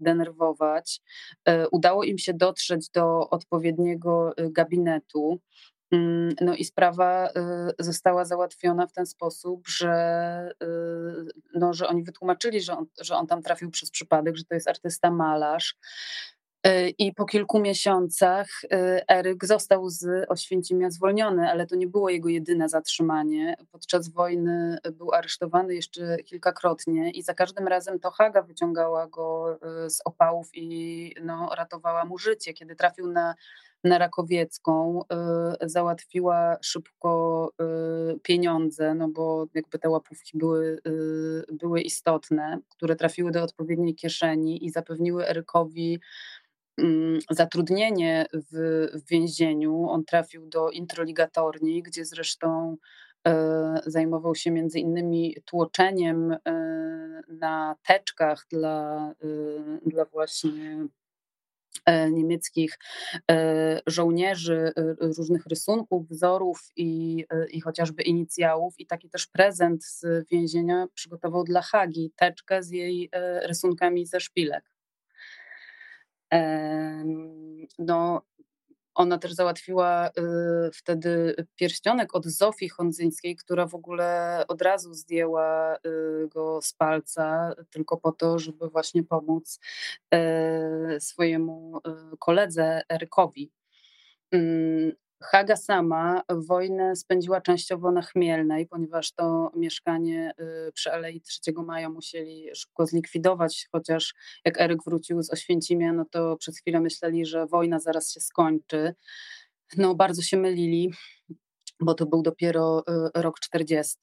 denerwować. Y, udało im się dotrzeć do odpowiedniego y, gabinetu. Mm, no i sprawa została załatwiona w ten sposób, że, no, że oni wytłumaczyli, że on, że on tam trafił przez przypadek, że to jest artysta malarz. E, I po kilku miesiącach e, Eryk został z Oświęcimia zwolniony, ale to nie było jego jedyne zatrzymanie. Podczas wojny był aresztowany jeszcze kilkakrotnie i za każdym razem to Haga wyciągała go z opałów i no, ratowała mu życie. Kiedy trafił na, na Rakowiecką, załatwiła szybko pieniądze, no bo jakby te łapówki były, były istotne, które trafiły do odpowiedniej kieszeni i zapewniły Erykowi zatrudnienie w, w więzieniu. On trafił do introligatorni, gdzie zresztą e, zajmował się między innymi tłoczeniem e, na teczkach dla, e, dla właśnie niemieckich żołnierzy, różnych rysunków, wzorów i, i chociażby inicjałów. I taki też prezent z więzienia przygotował dla Hagi teczkę z jej rysunkami ze szpilek. No, ona też załatwiła y, wtedy pierścionek od Zofii Hondzyńskiej, która w ogóle od razu zdjęła y, go z palca, tylko po to, żeby właśnie pomóc y, swojemu koledze Erykowi. Haga sama wojnę spędziła częściowo na Chmielnej, ponieważ to mieszkanie y, przy Alei 3 Maja musieli szybko zlikwidować, chociaż jak Eryk wrócił z Oświęcimia, no to przez chwilę myśleli, że wojna zaraz się skończy. No bardzo się mylili, bo to był dopiero y, rok 40.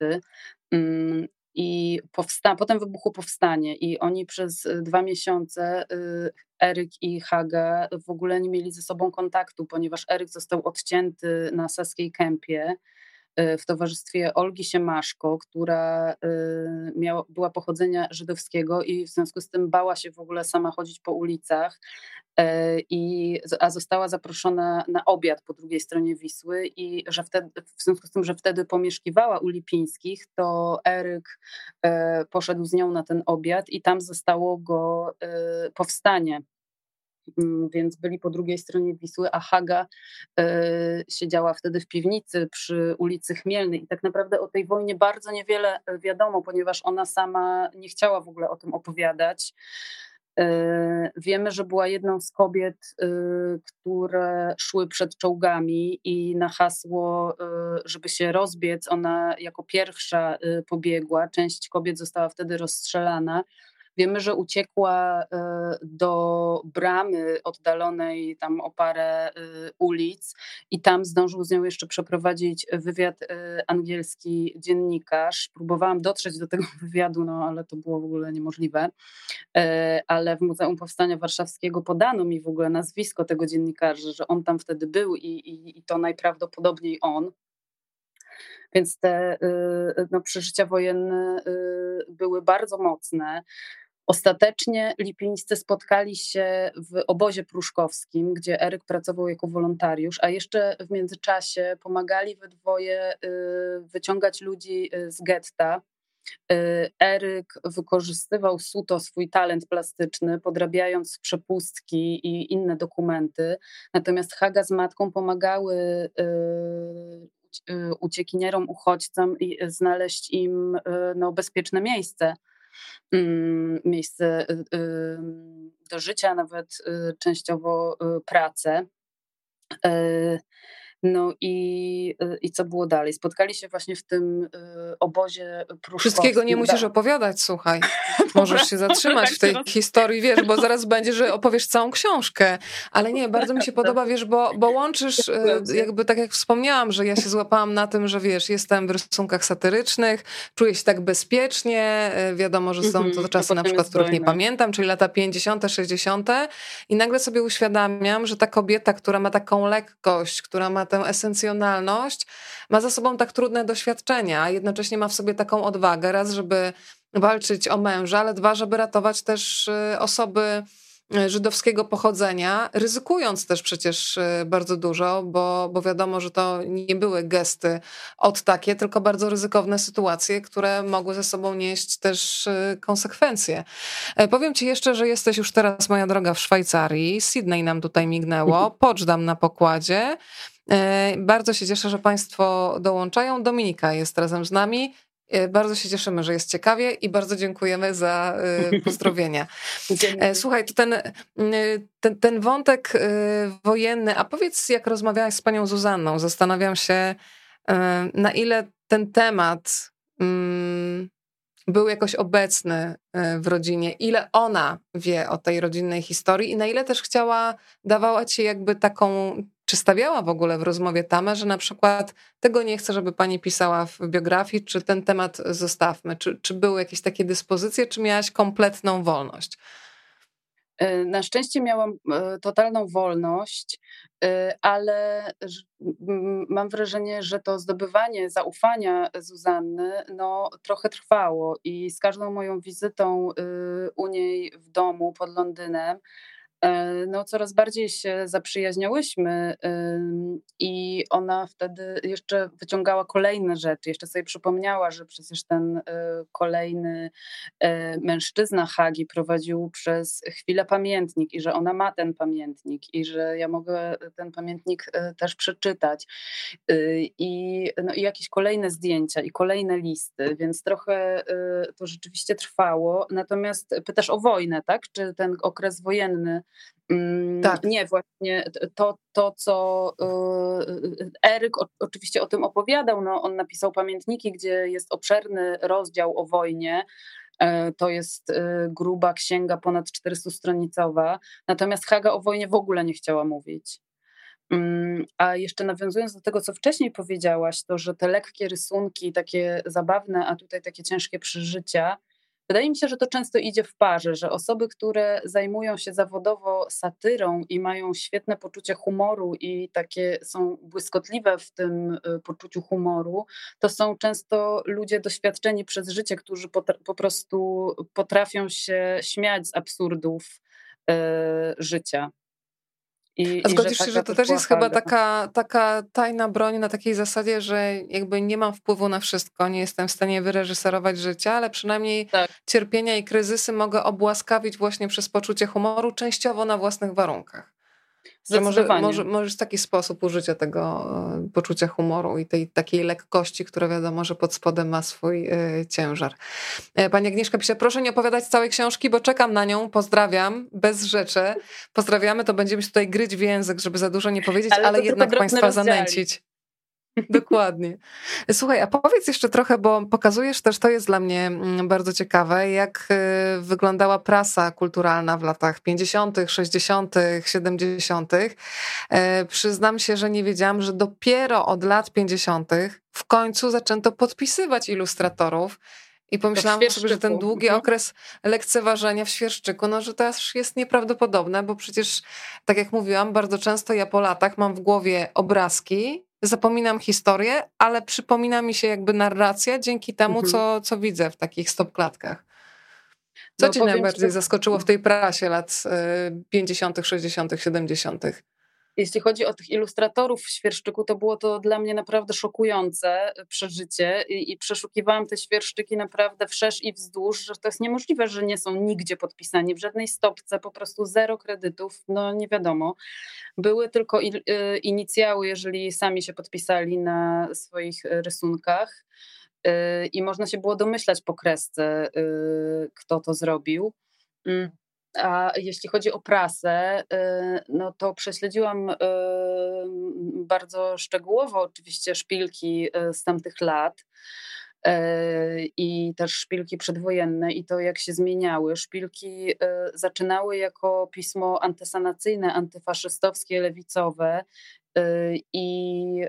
I powsta- potem wybuchło powstanie i oni przez y, dwa miesiące, y, Eryk i Haga, w ogóle nie mieli ze sobą kontaktu, ponieważ Eryk został odcięty na Saskiej Kępie w towarzystwie Olgi Siemaszko, która y, miała, była pochodzenia żydowskiego i w związku z tym bała się w ogóle sama chodzić po ulicach, y, i, a została zaproszona na obiad po drugiej stronie Wisły i że wtedy, w związku z tym, że wtedy pomieszkiwała u Lipińskich, to Eryk poszedł z nią na ten obiad i tam zostało go powstanie więc byli po drugiej stronie Wisły, a Haga y, siedziała wtedy w piwnicy przy ulicy Chmielnej i tak naprawdę o tej wojnie bardzo niewiele e, wiadomo, ponieważ ona sama nie chciała w ogóle o tym opowiadać. Y, wiemy, że była jedną z kobiet, które szły przed czołgami i na hasło, żeby się rozbiec, ona jako pierwsza pobiegła. Część kobiet została wtedy rozstrzelana. Wiemy, że uciekła e, do bramy oddalonej tam o parę e, ulic i tam zdążył z nią jeszcze przeprowadzić wywiad e, angielski dziennikarz. Próbowałam dotrzeć do tego wywiadu, no ale to było w ogóle niemożliwe. Ale w Muzeum Powstania Warszawskiego podano mi w ogóle nazwisko tego dziennikarza, że on tam wtedy był i, i, i to najprawdopodobniej on. Więc te no, przeżycia wojenne były bardzo mocne. Ostatecznie lipińscy spotkali się w obozie pruszkowskim, gdzie Eryk pracował jako wolontariusz, a jeszcze w międzyczasie pomagali we dwoje y, wyciągać ludzi y, z getta. Y, Eryk wykorzystywał suto swój talent plastyczny, podrabiając przepustki i inne dokumenty, natomiast Haga z matką pomagały uciekinierom, uchodźcom i znaleźć im no, bezpieczne miejsce miejsce y, y, do życia, nawet y, częściowo pracę. No i, y, i co było dalej? Spotkali się właśnie w tym y, obozie pruszkowskim. Wszystkiego nie musisz opowiadać, słuchaj. Możesz się zatrzymać tak w tej historii, wiesz, bo zaraz będzie, że opowiesz całą książkę. Ale nie, bardzo mi się podoba, wiesz, bo, bo łączysz, y, jakby tak jak wspomniałam, że ja się złapałam na tym, że wiesz, jestem w rysunkach satyrycznych, czuję się tak bezpiecznie, wiadomo, że są to mhm, czasy na przykład, których nie pamiętam, czyli lata 50., 60. i nagle sobie uświadamiam, że ta kobieta, która ma taką lekkość, która ma tę esencjonalność, ma za sobą tak trudne doświadczenia, a jednocześnie ma w sobie taką odwagę, raz, żeby walczyć o męża, ale dwa, żeby ratować też y, osoby y, żydowskiego pochodzenia, ryzykując też przecież y, bardzo dużo, bo, bo wiadomo, że to nie były gesty od takie, tylko bardzo ryzykowne sytuacje, które mogły ze sobą nieść też konsekwencje. E, powiem ci jeszcze, że jesteś już teraz, moja droga, w Szwajcarii. Sydney nam tutaj mignęło, Poczdam na pokładzie. E, bardzo się cieszę, że Państwo dołączają. Dominika jest razem z nami. E, bardzo się cieszymy, że jest ciekawie i bardzo dziękujemy za e, pozdrowienia. Słuchaj, to ten, ten, ten wątek wojenny, a powiedz, jak rozmawiałaś z panią Zuzanną, zastanawiam się, na ile ten temat mm, był jakoś obecny w rodzinie, ile ona wie o tej rodzinnej historii i na ile też chciała, dawała ci jakby taką czy stawiała w ogóle w rozmowie tamę, że na przykład tego nie chcę, żeby pani pisała w biografii, czy ten temat zostawmy? Czy, czy były jakieś takie dyspozycje, czy miałaś kompletną wolność? E, na szczęście miałam e, totalną wolność, e, ale mam wrażenie, że to zdobywanie zaufania Zuzanny no, trochę trwało i z każdą moją wizytą u niej w domu pod Londynem no, coraz bardziej się zaprzyjaźniałyśmy i ona wtedy jeszcze wyciągała kolejne rzeczy. Jeszcze sobie przypomniała, że przecież ten e, kolejny e, mężczyzna Hagi prowadził przez chwilę pamiętnik i że ona ma ten pamiętnik i że ja mogę ten pamiętnik też przeczytać. I, no, i jakieś kolejne zdjęcia i kolejne listy, więc trochę to rzeczywiście trwało. Natomiast pytasz o wojnę, tak? Czy ten okres wojenny tak. Nie, właśnie to, to co y, Eryk oczywiście o tym opowiadał, no, on napisał pamiętniki, gdzie jest obszerny rozdział o wojnie, e, to jest y, gruba księga, ponad 400-stronicowa. Natomiast Haga o wojnie w ogóle nie chciała mówić. Mm, a jeszcze nawiązując do tego, co wcześniej powiedziałaś, to że te lekkie rysunki, takie zabawne, a tutaj takie ciężkie przeżycia, Wydaje mi się, że to często idzie w parze, że osoby, które zajmują się zawodowo satyrą i mają świetne poczucie humoru i takie są błyskotliwe w tym y, poczuciu humoru, to są często ludzie doświadczeni przez życie, którzy po prostu potrafią się śmiać z absurdów y, życia. I, A zgodzisz się, że to też jest chyba taka, taka tajna broń na takiej zasadzie, że jakby nie mam wpływu na wszystko, nie jestem w stanie wyreżyserować życia, ale przynajmniej tak. cierpienia i kryzysy mogę obłaskawić właśnie przez poczucie humoru, częściowo na własnych warunkach. Że może, może, możesz taki sposób użycia tego e, poczucia humoru i tej takiej lekkości, która wiadomo, że pod spodem ma swój y, ciężar. E, pani Agnieszka pisze, proszę nie opowiadać całej książki, bo czekam na nią, pozdrawiam, bez rzeczy. Pozdrawiamy, to będziemy się tutaj gryć w język, żeby za dużo nie powiedzieć, ale, ale jednak Państwa rozdziałi. zanęcić. Dokładnie. Słuchaj, a powiedz jeszcze trochę, bo pokazujesz też, to jest dla mnie mm, bardzo ciekawe, jak y, wyglądała prasa kulturalna w latach 50., 60., 70. Przyznam się, że nie wiedziałam, że dopiero od lat 50. w końcu zaczęto podpisywać ilustratorów. I pomyślałam sobie, że ten długi mhm. okres lekceważenia w świerszczyku, no że to aż jest nieprawdopodobne, bo przecież, tak jak mówiłam, bardzo często ja po latach mam w głowie obrazki, zapominam historię, ale przypomina mi się jakby narracja dzięki temu, mhm. co, co widzę w takich stopklatkach. Co no, cię najbardziej że... zaskoczyło w tej prasie lat 50., 60., 70.? Jeśli chodzi o tych ilustratorów w świerszczyku, to było to dla mnie naprawdę szokujące przeżycie i, i przeszukiwałam te świerszczyki naprawdę wszerz i wzdłuż, że to jest niemożliwe, że nie są nigdzie podpisani, w żadnej stopce, po prostu zero kredytów, no nie wiadomo. Były tylko y, inicjały, jeżeli sami się podpisali na swoich rysunkach y, i można się było domyślać po kresce, y, kto to zrobił. A jeśli chodzi o prasę, y, no to prześledziłam y, bardzo szczegółowo oczywiście szpilki y, z tamtych lat i też szpilki przedwojenne i to jak się zmieniały. Szpilki zaczynały jako pismo antysanacyjne, antyfaszystowskie, lewicowe I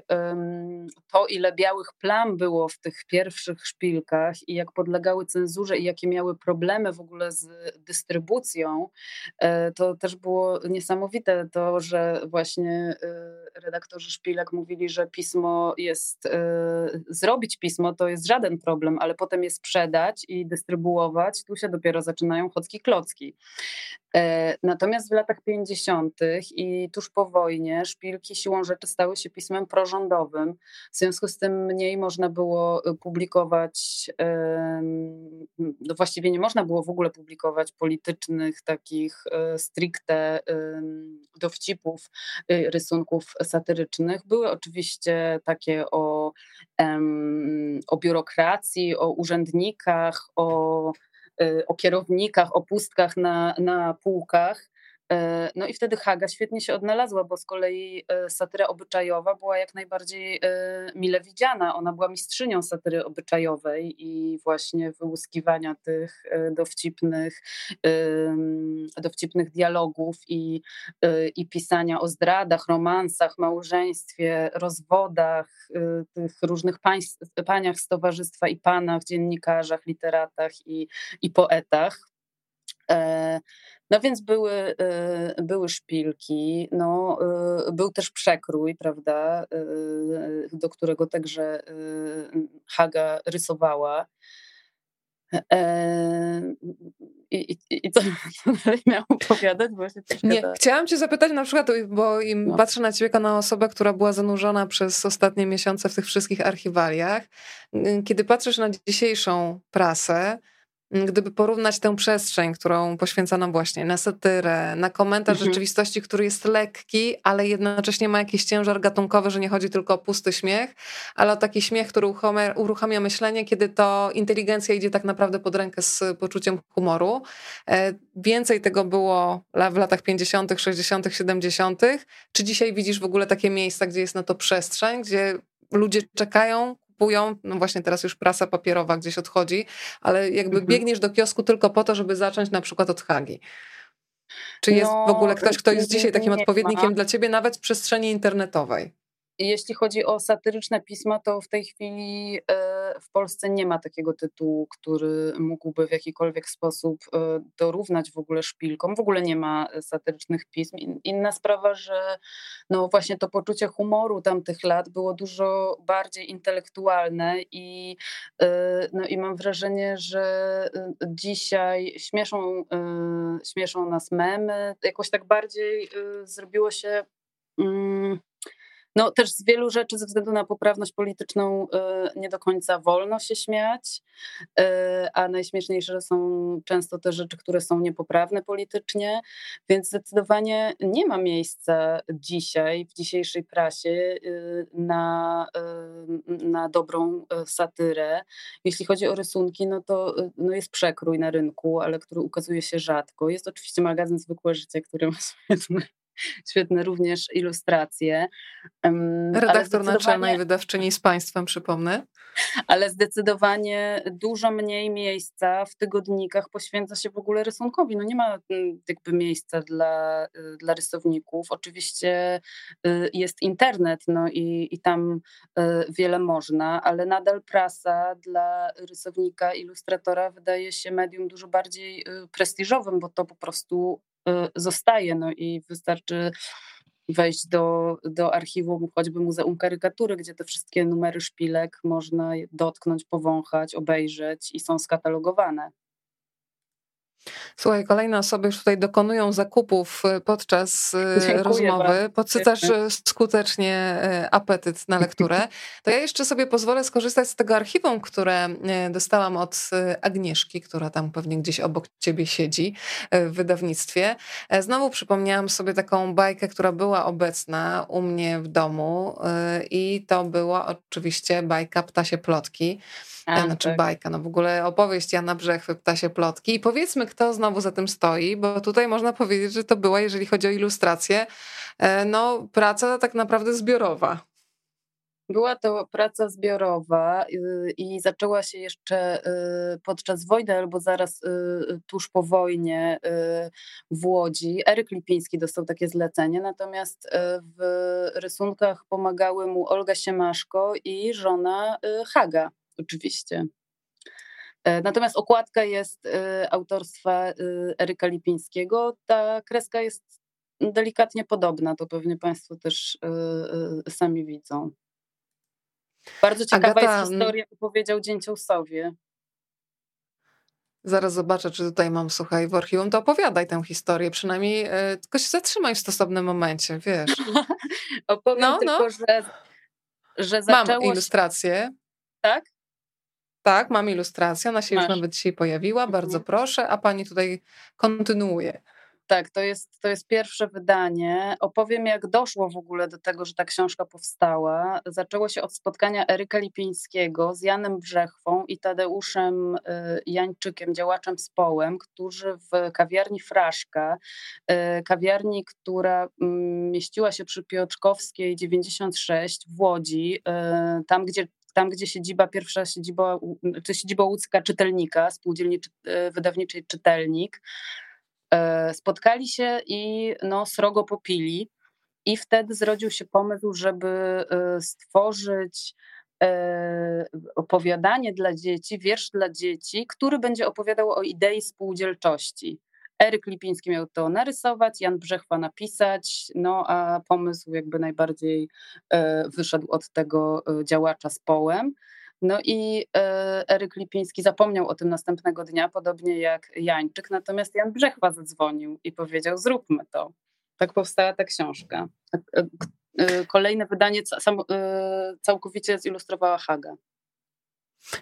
to, ile białych plam było w tych pierwszych szpilkach i jak podlegały cenzurze i jakie miały problemy w ogóle z dystrybucją, e, to też było niesamowite to, że właśnie y, redaktorzy szpilek mówili, że pismo jest, zrobić pismo to jest żaden problem, ale potem je sprzedać i dystrybuować, tu się dopiero zaczynają chocki klocki. E, natomiast w latach 50. i tuż po wojnie szpilki siłą rzeczy stały się pismem prorządowym. W związku z tym mniej można było e, publikować, no właściwie nie można było w ogóle publikować politycznych, takich e, stricte dowcipów, rysunków satyrycznych. Były oczywiście takie o, o biurokracji, o urzędnikach, o Y, o kierownikach, o pustkach na, na półkach. E, no i wtedy Haga świetnie się odnalazła, bo z kolei e, satyra obyczajowa była jak najbardziej e, mile widziana. Ona była mistrzynią satyry obyczajowej i właśnie wyłuskiwania tych dowcipnych, dowcipnych dialogów i, i pisania o zdradach, romansach, małżeństwie, rozwodach, tych różnych państw, paniach z towarzystwa i panach, dziennikarzach, literatach i, i poetach. No więc były, y, były szpilki, no, y, był też przekrój, prawda, do którego także Haga rysowała. I, i, I co dalej miałam opowiadać? Nie, chciałam cię zapytać na przykład, bo im no. patrzę na ciebie jako na osobę, która była zanurzona przez ostatnie miesiące w tych wszystkich archiwaliach. Kiedy patrzysz na dzisiejszą prasę, gdyby porównać tę przestrzeń, którą poświęcano właśnie na satyrę, na komentarz mhm. rzeczywistości, który jest lekki, ale jednocześnie ma jakiś ciężar gatunkowy, że nie chodzi tylko o pusty śmiech, ale o taki śmiech, który uruchamia myślenie, kiedy to inteligencja idzie tak naprawdę pod rękę z poczuciem humoru. E, więcej tego było w latach 50., 60., 70. Czy dzisiaj widzisz w ogóle takie miejsca, gdzie jest na to przestrzeń, gdzie ludzie czekają, kupują, no właśnie teraz już prasa papierowa gdzieś odchodzi, ale jakby mhm. biegniesz do kiosku tylko po to, żeby zacząć na przykład od Hagi. Czy jest no, w ogóle ktoś, kto jest dzisiaj takim odpowiednikiem ma. dla ciebie nawet w przestrzeni internetowej? Jeśli chodzi o satyryczne pisma, to w tej chwili e, w Polsce nie ma takiego tytułu, który mógłby w jakikolwiek sposób e, dorównać w ogóle szpilkom. W ogóle nie ma satyrycznych pism. Inna sprawa, że no właśnie to poczucie humoru tamtych lat było dużo bardziej intelektualne i, e, no i mam wrażenie, że dzisiaj śmieszą, śmieszą nas memy. Jakoś tak bardziej zrobiło się. Mm, no też z wielu rzeczy ze względu na poprawność polityczną y, nie do końca wolno się śmiać, y, a najśmieszniejsze są często te rzeczy, które są niepoprawne politycznie, więc zdecydowanie nie ma miejsca dzisiaj w dzisiejszej prasie y, na, na dobrą satyrę. Jeśli chodzi o rysunki, no to no jest przekrój na rynku, ale który ukazuje się rzadko. Jest oczywiście magazyn Zwykłe Życie, który ma świetne świetne również ilustracje. Redaktor naczelnej wydawczyni z Państwem, przypomnę. Ale zdecydowanie dużo mniej miejsca w tygodnikach poświęca się w ogóle rysunkowi. No nie ma mm, jakby miejsca dla, y, dla rysowników. Oczywiście y, jest internet no i, i tam y, wiele można, ale nadal prasa dla rysownika, ilustratora wydaje się medium dużo bardziej prestiżowym, bo to po prostu zostaje. No i wystarczy wejść do, do archiwum choćby Muzeum Karykatury, gdzie te wszystkie numery szpilek można dotknąć, powąchać, obejrzeć i są skatalogowane. Słuchaj, kolejne osoby już tutaj dokonują zakupów y, podczas y, Dziękuję rozmowy. Bardzo. Podsycasz skutecznie y, apetyt na lekturę. To ja jeszcze sobie pozwolę skorzystać z tego archiwum, które dostałam od Agnieszki, która tam pewnie gdzieś obok ciebie siedzi w wydawnictwie. E, znowu przypomniałam sobie taką bajkę, która była obecna u mnie w domu i to była oczywiście bajka Ptasie Plotki. A, znaczy tak. bajka, no w ogóle opowieść Jana Brzechwy, Ptasie Plotki. I powiedzmy, kto znowu za tym stoi, bo tutaj można powiedzieć, że to była, jeżeli chodzi o ilustrację, e, no praca tak naprawdę zbiorowa. Była to praca zbiorowa y, i zaczęła się jeszcze y, podczas wojny albo zaraz y, tuż po wojnie w Łodzi. Eryk Lipiński dostał takie zlecenie, natomiast w rysunkach pomagały mu Olga Siemaszko i żona Haga oczywiście. E, natomiast okładka jest e, autorstwa e, Eryka Lipińskiego. Ta kreska jest delikatnie podobna, to pewnie Państwo też sami widzą. Bardzo ciekawa Agata... jest historia, opowiedział Dzięciołsowie. Zaraz zobaczę, czy tutaj mam, słuchaj, w archiwum, to opowiadaj tę historię, przynajmniej tylko się zatrzymaj w stosownym momencie, wiesz. Opowiem no, tylko, no. że, że zaczęło Mam ilustrację. Tak? Tak, mam ilustrację, ona się Masz. już nawet dzisiaj pojawiła, bardzo mhm. proszę, a pani tutaj kontynuuje. Tak, to jest, to jest pierwsze wydanie. Opowiem, jak doszło w ogóle do tego, że ta książka powstała. Zaczęło się od spotkania Eryka Lipińskiego z Janem Brzechwą i Tadeuszem y, Jańczykiem, działaczem Społem, którzy w kawiarni Fraszka, y, kawiarni, która mm, mieściła się przy Piotrkowskiej 96 w Łodzi, y, tam gdzie tam gdzie siedziba, pierwsza siedziba, to siedziba Łódzka Czytelnika, spółdzielni e, wydawniczej Czytelnik, e, spotkali się i no, srogo popili i wtedy zrodził się pomysł, żeby e, stworzyć opowiadanie dla dzieci, wiersz dla dzieci, który będzie opowiadał o idei spółdzielczości. Eryk Lipiński miał to narysować, Jan Brzechwa napisać, no a pomysł jakby najbardziej e, wyszedł od tego e, działacza z połem. No i e, Eryk Lipiński zapomniał o tym następnego dnia, podobnie jak Jańczyk, natomiast Jan Brzechwa zadzwonił i powiedział zróbmy to. Tak powstała ta książka. Kolejne wydanie całkowicie zilustrowała Haga.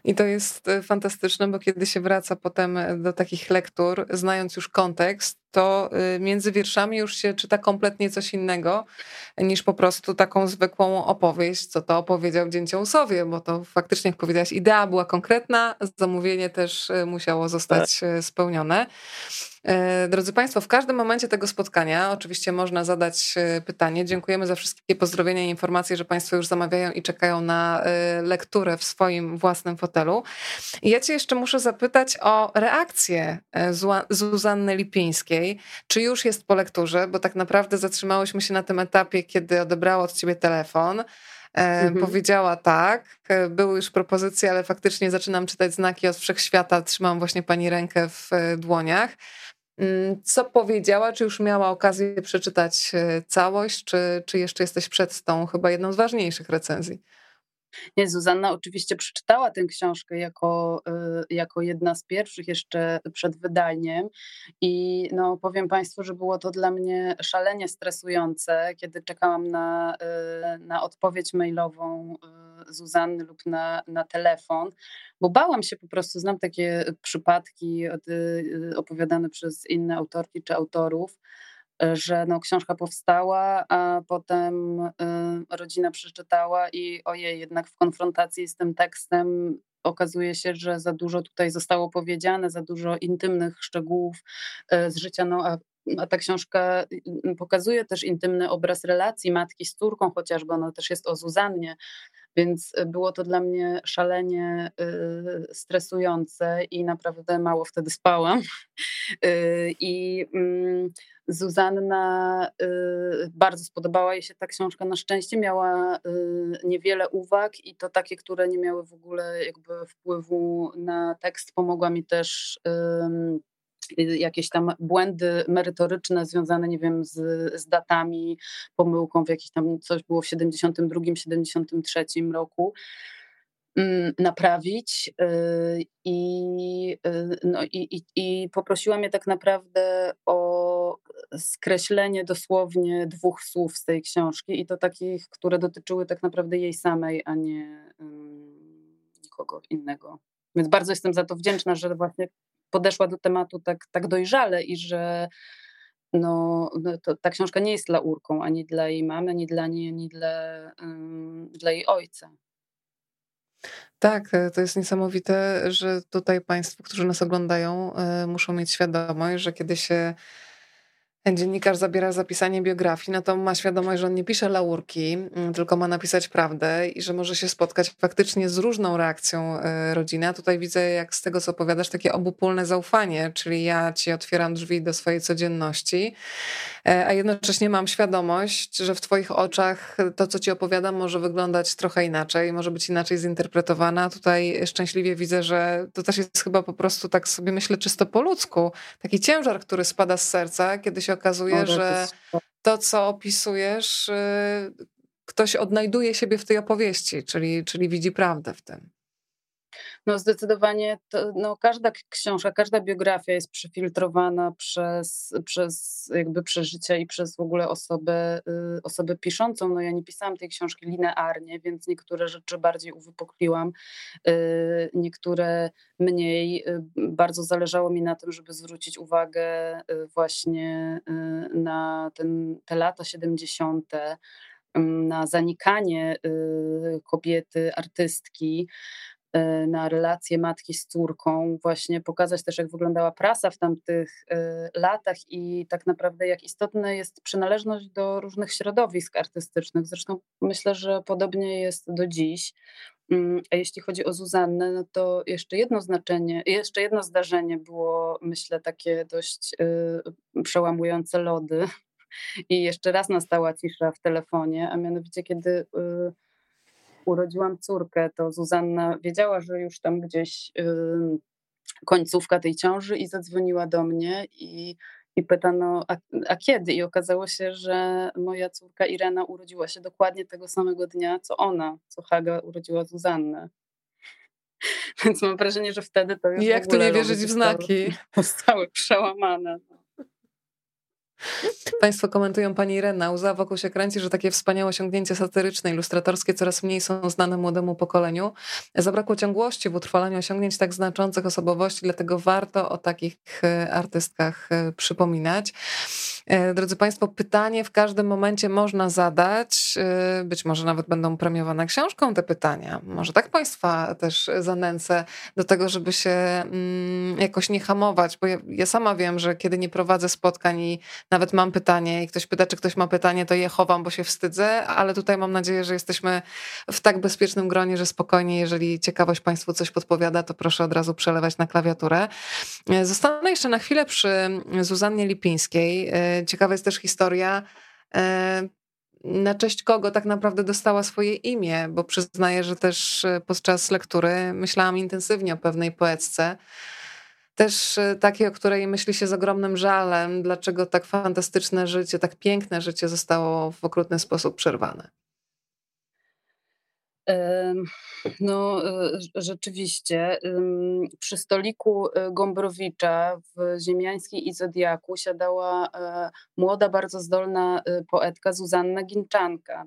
I to jest e, fantastyczne, bo kiedy się wraca potem e, do takich lektur, znając już kontekst, to e, między wierszami już się czyta kompletnie coś innego niż po prostu taką zwykłą opowieść, co to opowiedział Dzięciołusowie, bo to faktycznie, jak powiedziałaś, idea była konkretna, zamówienie też musiało zostać tak. spełnione. E, drodzy Państwo, w każdym momencie tego spotkania oczywiście można zadać e, pytanie. Dziękujemy za wszystkie pozdrowienia i informacje, że Państwo już zamawiają i czekają na e, lekturę w swoim własnym fotelu. I ja Cię jeszcze muszę zapytać o reakcję Zuzanny Lipińskiej. Czy już jest po lekturze? Bo tak naprawdę zatrzymałyśmy się na tym etapie, kiedy odebrała od Ciebie telefon. Mhm. Powiedziała tak, były już propozycje, ale faktycznie zaczynam czytać znaki od wszechświata. Trzymam właśnie pani rękę w dłoniach. Mm, co powiedziała? Czy już miała okazję przeczytać e, całość, czy, czy jeszcze jesteś przed tą chyba jedną z ważniejszych recenzji? Nie, Zuzanna oczywiście przeczytała tę książkę jako, y, jako jedna z pierwszych jeszcze przed wydaniem i no, powiem Państwu, że było to dla mnie szalenie stresujące, kiedy czekałam na, y, na odpowiedź mailową y, Zuzanny lub na, na telefon, bo bałam się po prostu, znam takie przypadki opowiadane przez inne autorki czy autorów, że no, książka powstała, a potem y, rodzina przeczytała i ojej, jednak w konfrontacji z tym tekstem okazuje się, że za dużo tutaj zostało powiedziane, za dużo intymnych szczegółów y, z życia, no, a, a ta książka y, pokazuje też intymny obraz relacji matki z córką, chociażby. Ona też jest o Zuzannie, więc było to dla mnie szalenie stresujące i naprawdę mało wtedy spałam. I mm, Zuzanna, y, bardzo spodobała jej się ta książka. Na szczęście miała y, niewiele uwag i to takie, które nie miały w ogóle jakby wpływu na tekst. Pomogła mi też jakieś tam błędy merytoryczne związane, nie wiem, z, z datami, pomyłką w jakiś tam coś było w 72, 73 roku naprawić y, i, no i, i, i poprosiła mnie tak naprawdę o skreślenie dosłownie dwóch słów z tej książki i to takich, które dotyczyły tak naprawdę jej samej, a nie nikogo innego. Więc bardzo jestem za to wdzięczna, że właśnie podeszła do tematu tak, tak dojrzale i że no, no to, ta książka nie jest laurką ani dla jej mamy, ani dla niej, ani dla, um, dla jej ojca. Tak, to jest niesamowite, że tutaj Państwo, którzy nas oglądają, e, muszą mieć świadomość, że kiedy się dziennikarz zabiera zapisanie biografii, no to ma świadomość, że on nie pisze laurki, mm, tylko ma napisać prawdę i że może się spotkać faktycznie z różną reakcją e, rodziny. A tutaj widzę, jak z tego, co opowiadasz, takie obopólne zaufanie, czyli ja ci otwieram drzwi do swojej codzienności, e, a jednocześnie mam świadomość, że w twoich oczach to, co ci opowiadam, może wyglądać trochę inaczej, może być inaczej zinterpretowana. Tutaj szczęśliwie widzę, że to też jest chyba po prostu, tak sobie myślę, czysto po ludzku, taki ciężar, który spada z serca, kiedy się się okazuje, że to, co opisujesz, y, ktoś odnajduje siebie w tej opowieści, czyli, czyli widzi prawdę w tym. No zdecydowanie to, no, każda książka, każda biografia jest przefiltrowana przez, przez jakby przeżycia i przez w ogóle osobę, y, osobę piszącą. No ja nie pisałam tej książki linearnie, więc niektóre rzeczy bardziej uwypukliłam, y, niektóre mniej. Y, bardzo zależało mi na tym, żeby zwrócić uwagę y, właśnie y, na ten, te lata 70., na zanikanie kobiety, artystki, na relacje matki z córką, właśnie pokazać też, jak wyglądała prasa w tamtych e, latach i tak naprawdę jak istotna jest przynależność do różnych środowisk artystycznych. Zresztą myślę, że podobnie jest do dziś. Mm, a jeśli chodzi o Zuzannę, no to jeszcze jedno znaczenie, jeszcze jedno zdarzenie było, myślę, takie dość e, przełamujące lody. I jeszcze raz nastała cisza w telefonie, a mianowicie kiedy urodziłam córkę, to Zuzanna wiedziała, że już tam gdzieś końcówka tej ciąży i zadzwoniła do mnie i, i pytano, a, a, kiedy? I okazało się, że moja córka Irena urodziła się dokładnie tego samego dnia, co ona, co Haga urodziła Zuzannę. Więc mam wrażenie, że wtedy to już. Jak tu nie wierzyć w znaki? Zostały przełamane. Państwo komentują pani Irena. Łza wokół się kręci, że takie wspaniałe osiągnięcia satyryczne, ilustratorskie coraz mniej są znane młodemu pokoleniu. Zabrakło ciągłości w utrwalaniu osiągnięć tak znaczących osobowości, dlatego warto o takich e, artystkach e, przypominać. E, drodzy Państwo, pytanie w każdym momencie można zadać. Być może nawet będą premiowane książką te pytania. Może tak Państwa też zanęcę do tego, żeby się mm, jakoś nie hamować, bo ja, ja sama wiem, że kiedy nie prowadzę spotkań i nawet mam pytanie i ktoś pyta, czy ktoś ma pytanie, to je chowam, bo się wstydzę, ale tutaj mam nadzieję, że jesteśmy w tak bezpiecznym gronie, że spokojnie, jeżeli ciekawość Państwu coś podpowiada, to proszę od razu przelewać na klawiaturę. E, zostanę jeszcze na chwilę przy Zuzannie Lipińskiej. E, ciekawa jest też historia e, na cześć kogo tak naprawdę dostała swoje imię, bo przyznaję, że też podczas lektury myślałam intensywnie o pewnej poetce, też e, takiej, o której myśli się z ogromnym żalem, dlaczego tak fantastyczne życie, tak piękne życie zostało w okrutny sposób przerwane. No, e, rzeczywiście. Przy stoliku e, Gombrowicza w Ziemiańskiej i Zodiaku siadała młoda, bardzo zdolna poetka Zuzanna Ginczanka.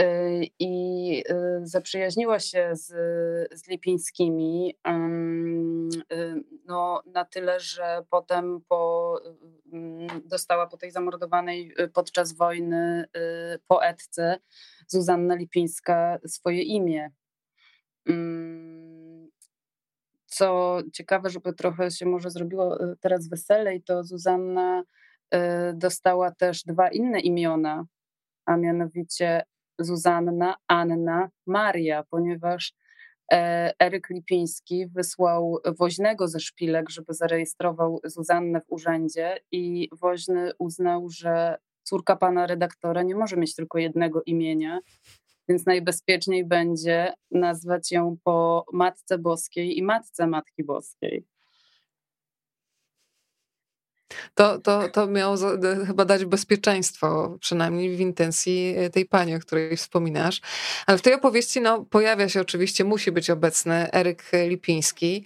Y, i y, zaprzyjaźniła się z, z Lipińskimi y, no, na tyle, że potem po, dostała po tej zamordowanej podczas wojny poetce Zuzanna Lipińska swoje imię. Co ciekawe, żeby trochę się może zrobiło teraz weselej, to Zuzanna dostała też dwa inne imiona, a mianowicie Zuzanna, Anna, Maria, ponieważ e, Eryk Lipiński wysłał woźnego ze szpilek, żeby zarejestrował Zuzannę w urzędzie i woźny uznał, że córka pana redaktora nie może mieć tylko jednego imienia, więc najbezpieczniej będzie nazwać ją po Matce Boskiej i Matce Matki Boskiej. To, to, to miało chyba dać bezpieczeństwo, przynajmniej w intencji e, tej pani, o której wspominasz. Ale w tej opowieści no, pojawia się oczywiście, musi być obecny Eryk Lipiński.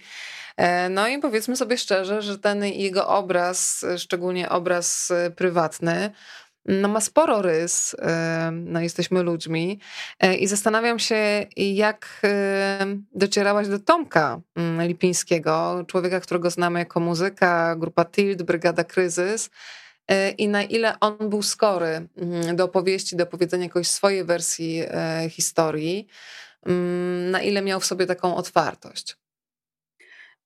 E, no i powiedzmy sobie szczerze, że ten jego obraz, szczególnie obraz e, prywatny, no ma sporo rys, no jesteśmy ludźmi e, i zastanawiam się, jak docierałaś do Tomka mm, Lipińskiego, człowieka, którego znamy jako muzyka, grupa Tilt, Brygada Kryzys e, i na ile on był skory mm, do opowieści, do powiedzenia jakiejś swojej wersji e, historii, mm, na ile miał w sobie taką otwartość.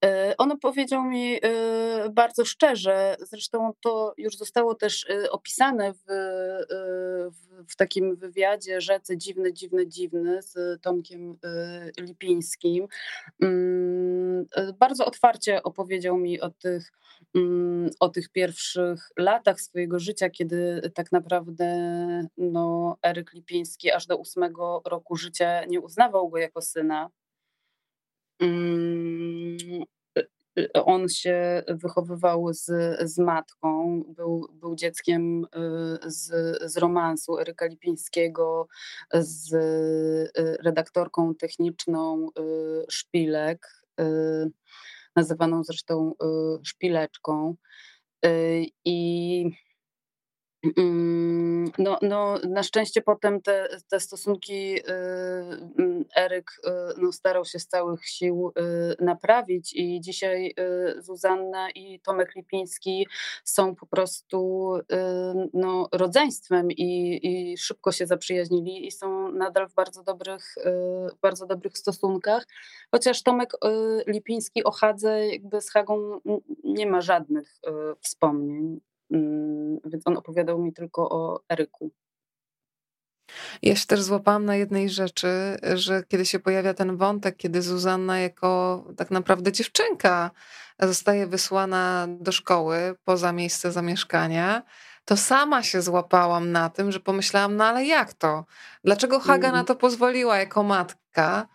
E, on powiedział mi e, bardzo szczerze, zresztą to już zostało też e, opisane w, w, takim wywiadzie Rzece Dziwny, Dziwny, Dziwny z Tomkiem Lipińskim. Mm, bardzo otwarcie opowiedział mi o tych, mm, o tych pierwszych latach swojego życia, kiedy tak naprawdę no, Eryk Lipiński aż do ósmego roku życia nie uznawał go jako syna. Mm, on się wychowywał z, z matką, był, był dzieckiem y, z, z romansu Eryka Lipińskiego, z y, redaktorką techniczną y, Szpilek, nazywaną zresztą Szpileczką. I no, no, na szczęście potem te, te stosunki y, mm, Eryk y, no, starał się z całych sił y, naprawić i dzisiaj Zuzanna i Tomek Lipiński są po prostu no, rodzeństwem i, i szybko się zaprzyjaźnili i są nadal w bardzo dobrych, bardzo dobrych stosunkach, chociaż Tomek Lipiński o Hadze jakby z Hagą nie ma żadnych wspomnień. Mm, więc on opowiadał mi tylko o Eryku. Ja się też złapałam na jednej rzeczy, że kiedy się pojawia ten wątek, kiedy Zuzanna jako tak naprawdę dziewczynka zostaje wysłana do szkoły poza miejsce zamieszkania, to sama się złapałam na tym, że pomyślałam, no ale jak to? Dlaczego Haga na mhm. to pozwoliła jako matka?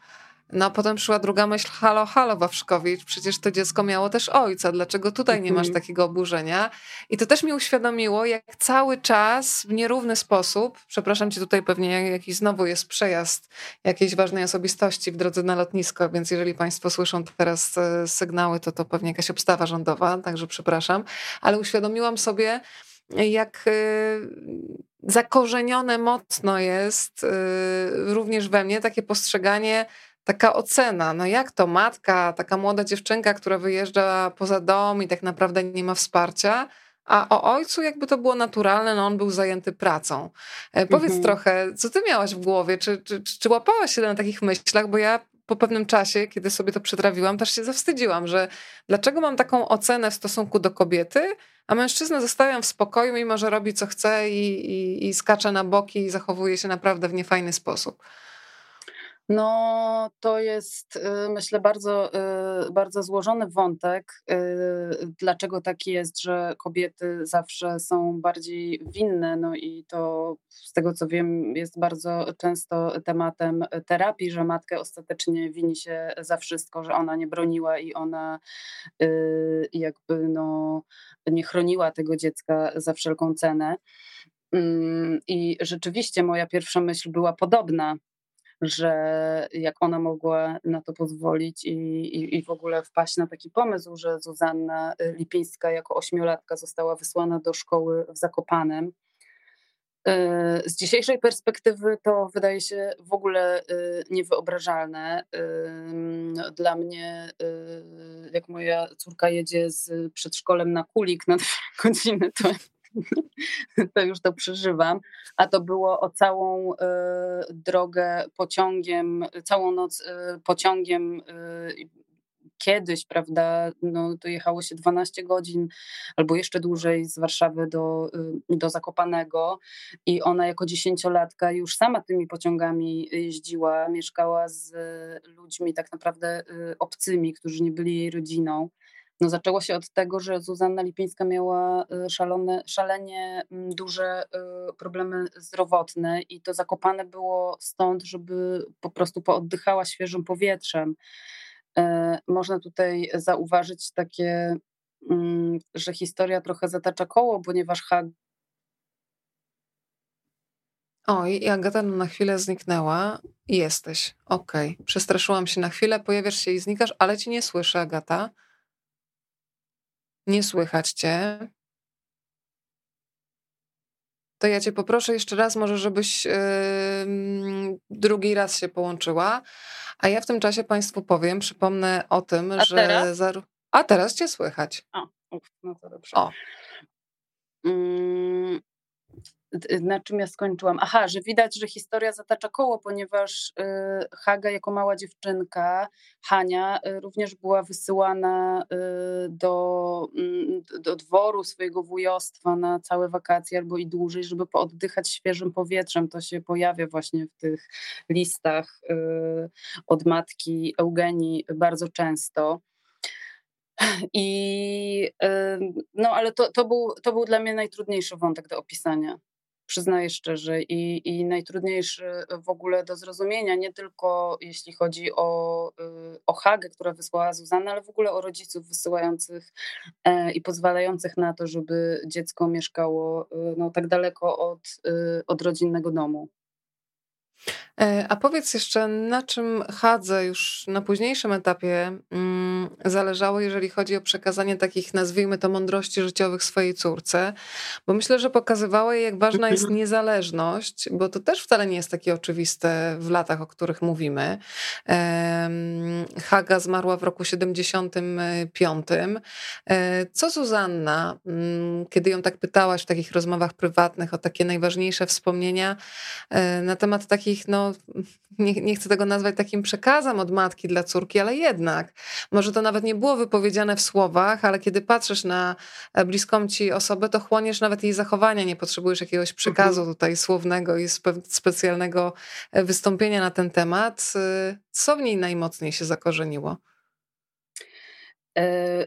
No potem przyszła druga myśl, halo, halo Wawrzkowicz, przecież to dziecko miało też ojca, dlaczego tutaj nie masz mhm. takiego oburzenia? I to też mi uświadomiło, jak cały czas w nierówny sposób, przepraszam cię, tutaj pewnie jakiś znowu jest przejazd jakiejś ważnej osobistości w drodze na lotnisko, więc jeżeli państwo słyszą teraz e, sygnały, to to pewnie jakaś obstawa rządowa, także przepraszam, ale uświadomiłam sobie, jak y, zakorzenione mocno jest y, również we mnie takie postrzeganie, taka ocena. No jak to matka, taka młoda dziewczynka, która wyjeżdża poza dom i tak naprawdę nie ma wsparcia, a o ojcu jakby to było naturalne, no on był zajęty pracą. E, powiedz mhm. trochę, co ty miałaś w głowie? Czy, czy, czy łapałaś się na takich myślach? Bo ja po pewnym czasie, kiedy sobie to przetrawiłam, też się zawstydziłam, że dlaczego mam taką ocenę w stosunku do kobiety, a mężczyznę zostawiam w spokoju, mimo że robi co chce i, i, i skacze na boki i zachowuje się naprawdę w niefajny sposób. No, to jest, y, myślę, bardzo, y, bardzo złożony wątek. Y, dlaczego tak jest, że kobiety zawsze są bardziej winne? No i to z tego co wiem, jest bardzo często tematem terapii, że matkę ostatecznie wini się za wszystko, że ona nie broniła i ona jakby no, nie chroniła tego dziecka za wszelką cenę. Mm, I rzeczywiście moja pierwsza myśl była podobna że jak ona mogła na to pozwolić i, i, i, w ogóle wpaść na taki pomysł, że Zuzanna Lipińska jako ośmiolatka została wysłana do szkoły w Zakopanem. E, z dzisiejszej perspektywy to wydaje się w ogóle e, niewyobrażalne. Dla mnie, jak moja córka jedzie z przedszkolem na kulik na dwie godziny, to to już to przeżywam, a to było o całą y, drogę pociągiem, całą noc y, pociągiem y, kiedyś, prawda, no, to jechało się 12 godzin albo jeszcze dłużej z Warszawy do, do Zakopanego i ona jako dziesięciolatka już sama tymi pociągami jeździła, mieszkała z ludźmi tak naprawdę obcymi, którzy nie byli jej rodziną. No zaczęło się od tego, że Zuzanna Lipińska miała y, szalone, szalenie mm, duże y, problemy zdrowotne i to zakopane było stąd, żeby po prostu pooddychała świeżym powietrzem. E, można tutaj zauważyć takie, mm, że historia trochę zatacza koło, ponieważ Hag o, Agata na chwilę zniknęła. Jesteś. Okej. Okay. Przestraszyłam się na chwilę, pojawiasz się i znikasz, ale ci nie słyszę, Agata. Nie słychać cię. To ja cię poproszę jeszcze raz, może żebyś yy, drugi raz się połączyła. A ja w tym czasie Państwu powiem, przypomnę o tym, A że. Teraz? A teraz cię słychać. O, uf, no to dobrze. O. Mm, na czym ja skończyłam? Aha, że widać, że historia zatacza koło, ponieważ y, Haga jako mała dziewczynka, Hania, y, również była wysyłana y, do, mm, do dworu swojego wujostwa na całe wakacje albo i dłużej, żeby pooddychać świeżym powietrzem. To się pojawia właśnie w tych listach od matki Eugenii bardzo często. I no, ale to, to, był, to był dla mnie najtrudniejszy wątek do opisania przyznaję szczerze, i, i najtrudniejszy w ogóle do zrozumienia, nie tylko jeśli chodzi o, y, o Hagę, która wysłała Zuzannę, ale w ogóle o rodziców wysyłających e, i pozwalających na to, żeby dziecko mieszkało no, tak daleko od, od rodzinnego domu. E, a powiedz jeszcze, na czym Hadze już na późniejszym etapie mm, zależało, jeżeli chodzi o przekazanie takich, nazwijmy to, mądrości życiowych swojej córce? Bo myślę, że pokazywała jej, jak ważna jest mhm. niezależność, bo to też wcale nie jest takie oczywiste w latach, o których mówimy. Haga zmarła w roku 75. E, co Zuzanna, mm, kiedy ją tak pytałaś w takich rozmowach prywatnych o takie najważniejsze wspomnienia e, na temat takich, no, nie, nie chcę tego nazwać takim przekazem od matki dla córki, ale jednak. Może to nawet nie było wypowiedziane w słowach, ale kiedy patrzysz na e, bliską ci osobę, to chłoniesz nawet jej zachowania, nie potrzebujesz jakiegoś przekazu mhm. tutaj słownego i spe specjalnego e, wystąpienia na ten temat. E, co w niej najmocniej się zakorzeniło? E,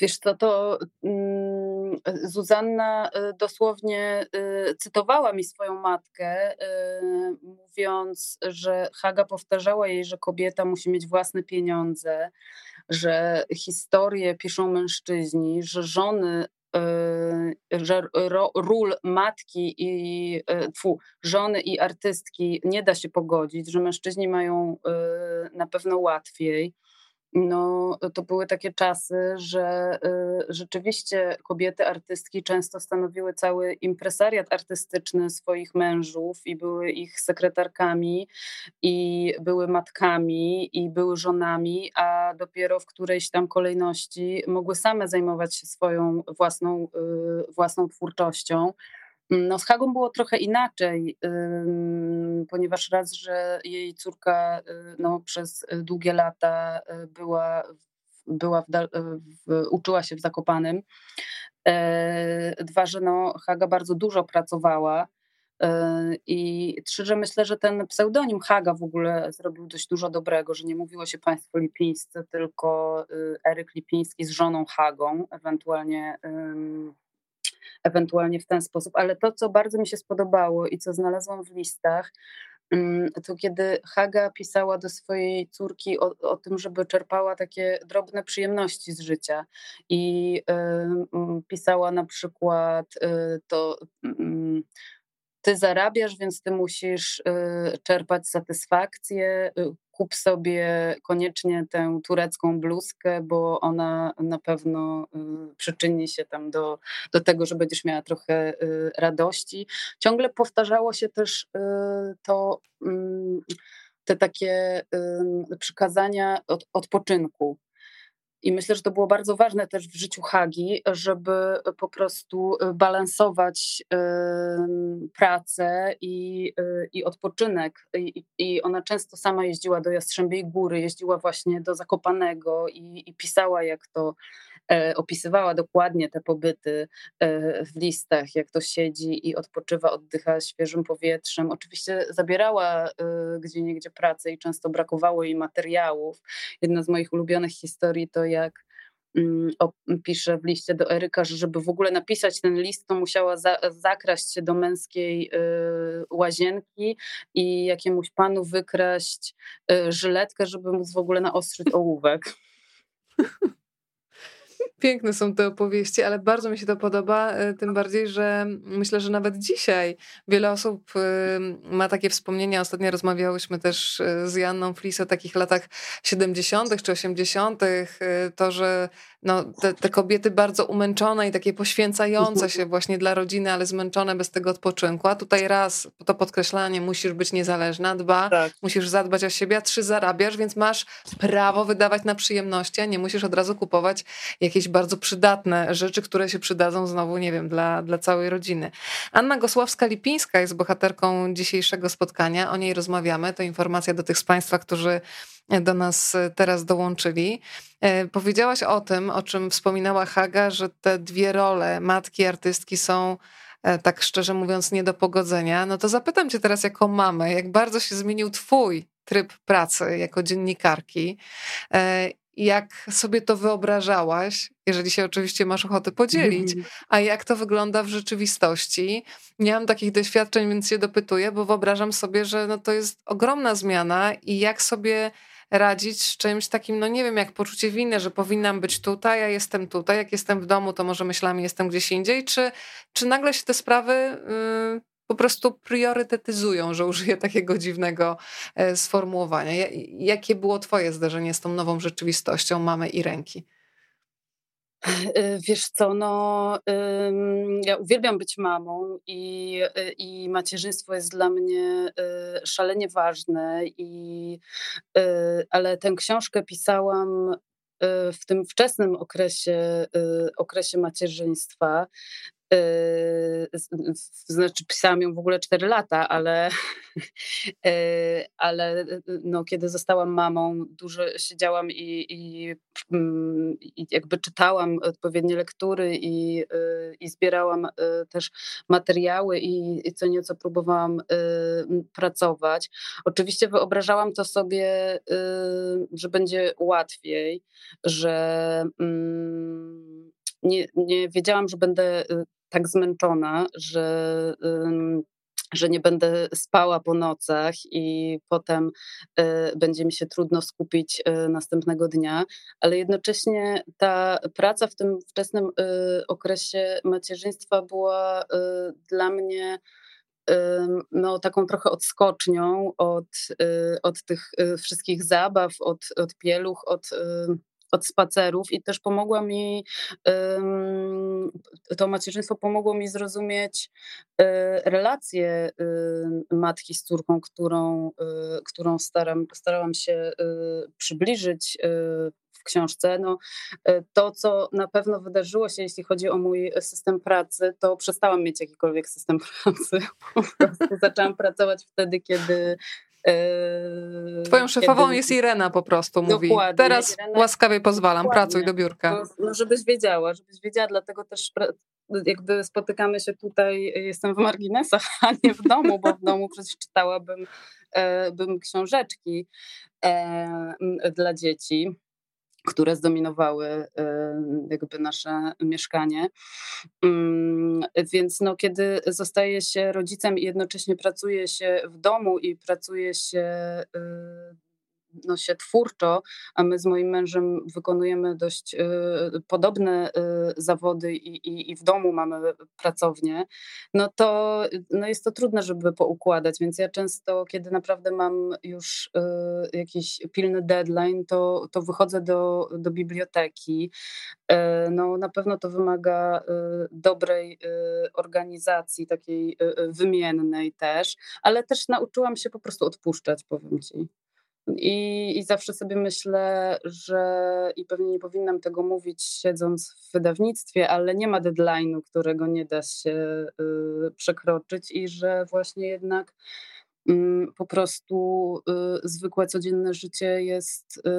wiesz co, to mm, Zuzanna e, dosłownie e, cytowała mi swoją matkę, mówiąc, że Haga powtarzała jej, że kobieta musi mieć własne pieniądze, że historię piszą mężczyźni, że żony że ról matki i tfu, żony i artystki nie da się pogodzić, że mężczyźni mają na pewno łatwiej no, to były takie czasy, że y, rzeczywiście kobiety artystki często stanowiły cały impresariat artystyczny swoich mężów i były ich sekretarkami, i były matkami, i były żonami, a dopiero w którejś tam kolejności mogły same zajmować się swoją własną, y, własną twórczością. No z Hagą było trochę inaczej, ponieważ raz, że jej córka y, no, przez długie lata była, była w, w, uczyła się w Zakopanym. E, dwa, że no, Haga bardzo dużo pracowała. E, I trzy, że myślę, że ten pseudonim Haga w ogóle zrobił dość dużo dobrego, że nie mówiło się państwo lipińscy, tylko y, Eryk Lipiński z żoną Hagą, ewentualnie ewentualnie w ten sposób. Ale to, co bardzo mi się spodobało i co znalazłam w listach, mm, to kiedy Haga pisała do swojej córki o, o tym, żeby czerpała takie drobne przyjemności z życia. I y, pisała na przykład y, to. Y, ty zarabiasz, więc ty musisz czerpać satysfakcję, kup sobie koniecznie tę turecką bluzkę, bo ona na pewno y, przyczyni się tam do, do tego, że będziesz miała trochę y, radości. Ciągle powtarzało się też y, to, mm, te takie przykazania od, odpoczynku. I myślę, że to było bardzo ważne też w życiu Hagi, żeby po prostu y, balansować pracę i, y, i odpoczynek. I, I, ona często sama jeździła do Jastrzębiej Góry, jeździła właśnie do Zakopanego i, i pisała, jak to E, opisywała dokładnie te pobyty e, w listach, jak to siedzi i odpoczywa, oddycha świeżym powietrzem. Oczywiście zabierała e, gdzie niegdzie pracę i często brakowało jej materiałów. Jedna z moich ulubionych historii to jak mm, pisze w liście do Eryka, że żeby w ogóle napisać ten list, to musiała za, zakraść się do męskiej y, łazienki i jakiemuś panu wykraść y, żyletkę, żeby móc w ogóle naostrzyć ołówek. Piękne są te opowieści, ale bardzo mi się to podoba, e, tym bardziej, że myślę, że nawet dzisiaj wiele osób e, ma takie wspomnienia. Ostatnio rozmawiałyśmy też e, z Janną Flis o takich latach 70. czy 80., to, że no, te, te, kobiety bardzo umęczone i takie poświęcające się właśnie dla rodziny, ale zmęczone bez tego odpoczynku. A tutaj raz to podkreślanie, musisz być niezależna, dwa, tak. musisz zadbać o siebie, a trzy, zarabiasz, więc masz prawo wydawać na przyjemności, a nie musisz od razu kupować jakieś bardzo przydatne rzeczy, które się przydadzą znowu, nie wiem, dla, dla całej rodziny. Anna Gosławska-Lipińska jest bohaterką dzisiejszego spotkania. O niej rozmawiamy. To informacja do tych z Państwa, którzy do nas teraz dołączyli. E, powiedziałaś o tym, o czym wspominała Haga, że te dwie role matki artystki są e, tak szczerze mówiąc nie do pogodzenia. No to zapytam cię teraz jako mamę, jak bardzo się zmienił twój tryb pracy jako dziennikarki e, jak sobie to wyobrażałaś, jeżeli się oczywiście masz ochotę podzielić, mhm. a jak to wygląda w rzeczywistości. Nie mam takich doświadczeń, więc się dopytuję, bo wyobrażam sobie, że no to jest ogromna zmiana i jak sobie radzić z czymś takim, no nie wiem, jak poczucie winy, że powinnam być tutaj, a jestem tutaj, jak jestem w domu, to może myślami jestem gdzieś indziej, czy, czy nagle się te sprawy yy, po prostu priorytetyzują, że użyję takiego dziwnego e, sformułowania. Jakie było Twoje zdarzenie z tą nową rzeczywistością mamy i ręki? E, wiesz co, no ja uwielbiam być mamą i, e, i macierzyństwo jest dla mnie szalenie ważne, i, ale tę książkę pisałam w tym wczesnym okresie, okresie macierzyństwa znaczy pisałam ją w ogóle 4 lata, ale, ale no, kiedy zostałam mamą, dużo siedziałam i, i, mm, i jakby czytałam odpowiednie lektury i, i zbierałam też materiały i, i co nieco próbowałam pracować. Oczywiście wyobrażałam to sobie, że będzie łatwiej, że mm, nie, nie wiedziałam, że będę tak zmęczona, że, że nie będę spała po nocach i potem e, będzie mi się trudno skupić e, następnego dnia, ale jednocześnie ta praca w tym wczesnym okresie macierzyństwa była dla mnie no, taką trochę odskocznią od, od tych wszystkich zabaw, od, od pieluch, od od spacerów i też pomogła mi, to macierzyństwo pomogło mi zrozumieć e, relację matki z córką, którą, e, którą staram, starałam się e, przybliżyć w książce. No, to, co na pewno wydarzyło się, jeśli chodzi o mój system pracy, to przestałam mieć jakikolwiek system pracy. Po prostu zaczęłam pracować wtedy, kiedy Twoją szefową kiedy... jest Irena po prostu, mówi. Dokładnie. Teraz Irena... łaskawie pozwalam, Dokładnie. pracuj do biurka. No, no, żebyś wiedziała, żebyś wiedziała, dlatego też jakby spotykamy się tutaj, jestem w marginesach, a nie w domu, bo w domu przecież czytałabym e, bym książeczki e, dla dzieci które zdominowały jakby nasze mieszkanie. Mm, więc no, kiedy zostaje się rodzicem i jednocześnie pracuje się w domu i pracuje się y, no, się twórczo, a my z moim mężem wykonujemy dość y, podobne y, zawody i, i, i, w domu mamy pracownię, no to no jest to trudne, żeby poukładać, więc ja często, kiedy naprawdę mam już y, jakiś pilny deadline, to, to wychodzę do, do biblioteki. No, na pewno to wymaga dobrej organizacji, takiej wymiennej też, ale też nauczyłam się po prostu odpuszczać, powiem ci. I, I zawsze sobie myślę, że i pewnie nie powinnam tego mówić siedząc w wydawnictwie, ale nie ma deadline'u, którego nie da się y, przekroczyć i że właśnie jednak po prostu y, zwykłe, codzienne życie jest, y,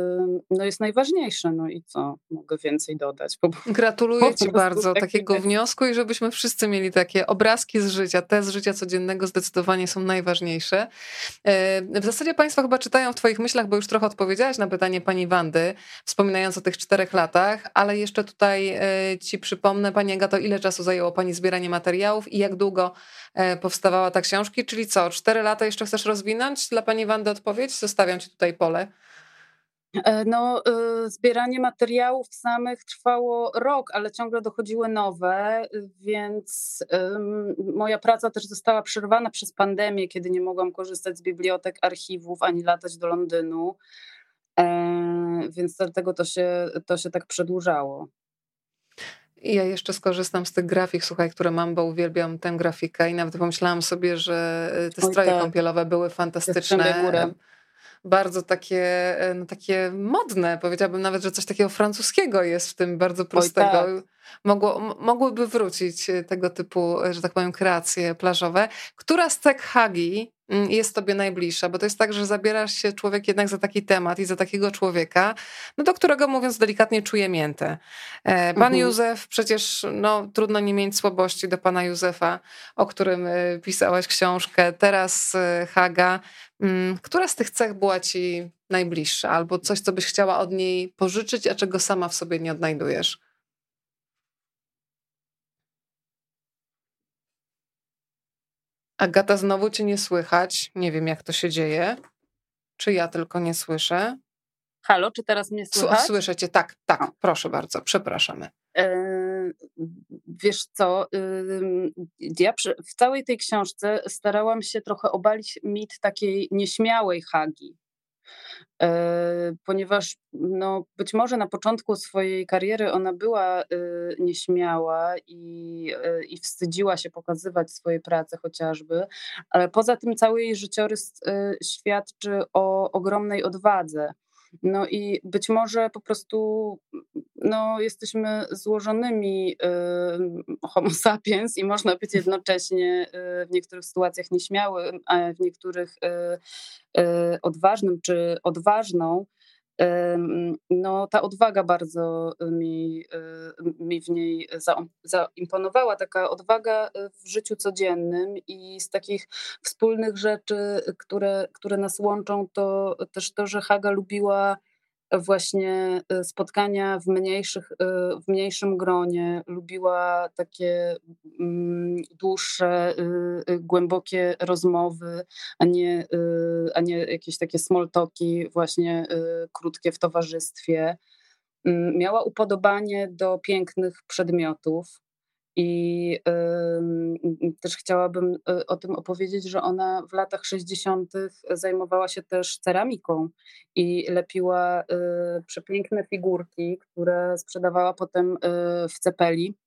no jest najważniejsze. No i co mogę więcej dodać? Po, Gratuluję po Ci bardzo takiego wniosku i żebyśmy wszyscy mieli takie obrazki z życia. Te z życia codziennego zdecydowanie są najważniejsze. E, w zasadzie Państwo chyba czytają w Twoich myślach, bo już trochę odpowiedziałaś na pytanie Pani Wandy, wspominając o tych czterech latach, ale jeszcze tutaj e, Ci przypomnę, Pani Agato, ile czasu zajęło Pani zbieranie materiałów i jak długo e, powstawała ta książka? Czyli co, cztery lata jeszcze chcesz rozwinąć? Dla pani Wandy odpowiedź? Zostawiam ci tutaj pole. E, no, y, zbieranie materiałów samych trwało rok, ale ciągle dochodziły nowe, więc moja praca też została przerwana przez pandemię, kiedy nie mogłam korzystać z bibliotek, archiwów ani latać do Londynu. E, więc dlatego to się, to się tak przedłużało. I ja jeszcze skorzystam z tych grafik, słuchaj, które mam, bo uwielbiam tę grafikę i nawet pomyślałam sobie, że e, te stroje tak. kąpielowe były fantastyczne. Bardzo takie, e, no, takie modne. Powiedziałabym nawet, że coś takiego francuskiego jest w tym bardzo prostego. Tak. Mogło, mogłyby wrócić e, tego typu, że tak powiem, kreacje plażowe. Która z tych hagi Mm, jest tobie najbliższa, bo to jest tak, że zabierasz się człowiek jednak za taki temat i za takiego człowieka, no do którego mówiąc delikatnie czuje miętę. E, pan mhm. Józef, przecież no, trudno nie mieć słabości do pana Józefa, o którym e, pisałaś książkę, teraz e, Haga. Mm, która z tych cech była ci najbliższa, albo coś, co byś chciała od niej pożyczyć, a czego sama w sobie nie odnajdujesz? Agata, znowu cię nie słychać. Nie wiem, jak to się dzieje. Czy ja tylko nie słyszę? Halo, czy teraz mnie słychać? Słyszę cię, tak, tak, proszę bardzo, przepraszamy. Wiesz co, ja w całej tej książce starałam się trochę obalić mit takiej nieśmiałej Hagi, E, ponieważ no, być może na początku swojej kariery ona była e, nieśmiała i, e, i wstydziła się pokazywać swoje prace chociażby, ale poza tym cały jej życiorys świadczy o ogromnej odwadze. No i być może po prostu no, jesteśmy złożonymi homo sapiens i można być jednocześnie y, w niektórych sytuacjach nieśmiałym, a w niektórych y, odważnym czy odważną no, ta odwaga bardzo mi, mi w niej zaimponowała, taka odwaga w życiu codziennym i z takich wspólnych rzeczy, które, które nas łączą, to też to, że Haga lubiła właśnie y, spotkania w, mniejszych, y, w mniejszym gronie, lubiła takie mm, dłuższe, y, głębokie rozmowy, a nie, a nie jakieś takie small talki właśnie krótkie w towarzystwie. Mm, miała upodobanie do pięknych przedmiotów. I y, też chciałabym y, o tym opowiedzieć, że ona w latach 60. zajmowała się też ceramiką i lepiła y, przepiękne figurki, które sprzedawała potem y, w cepeli.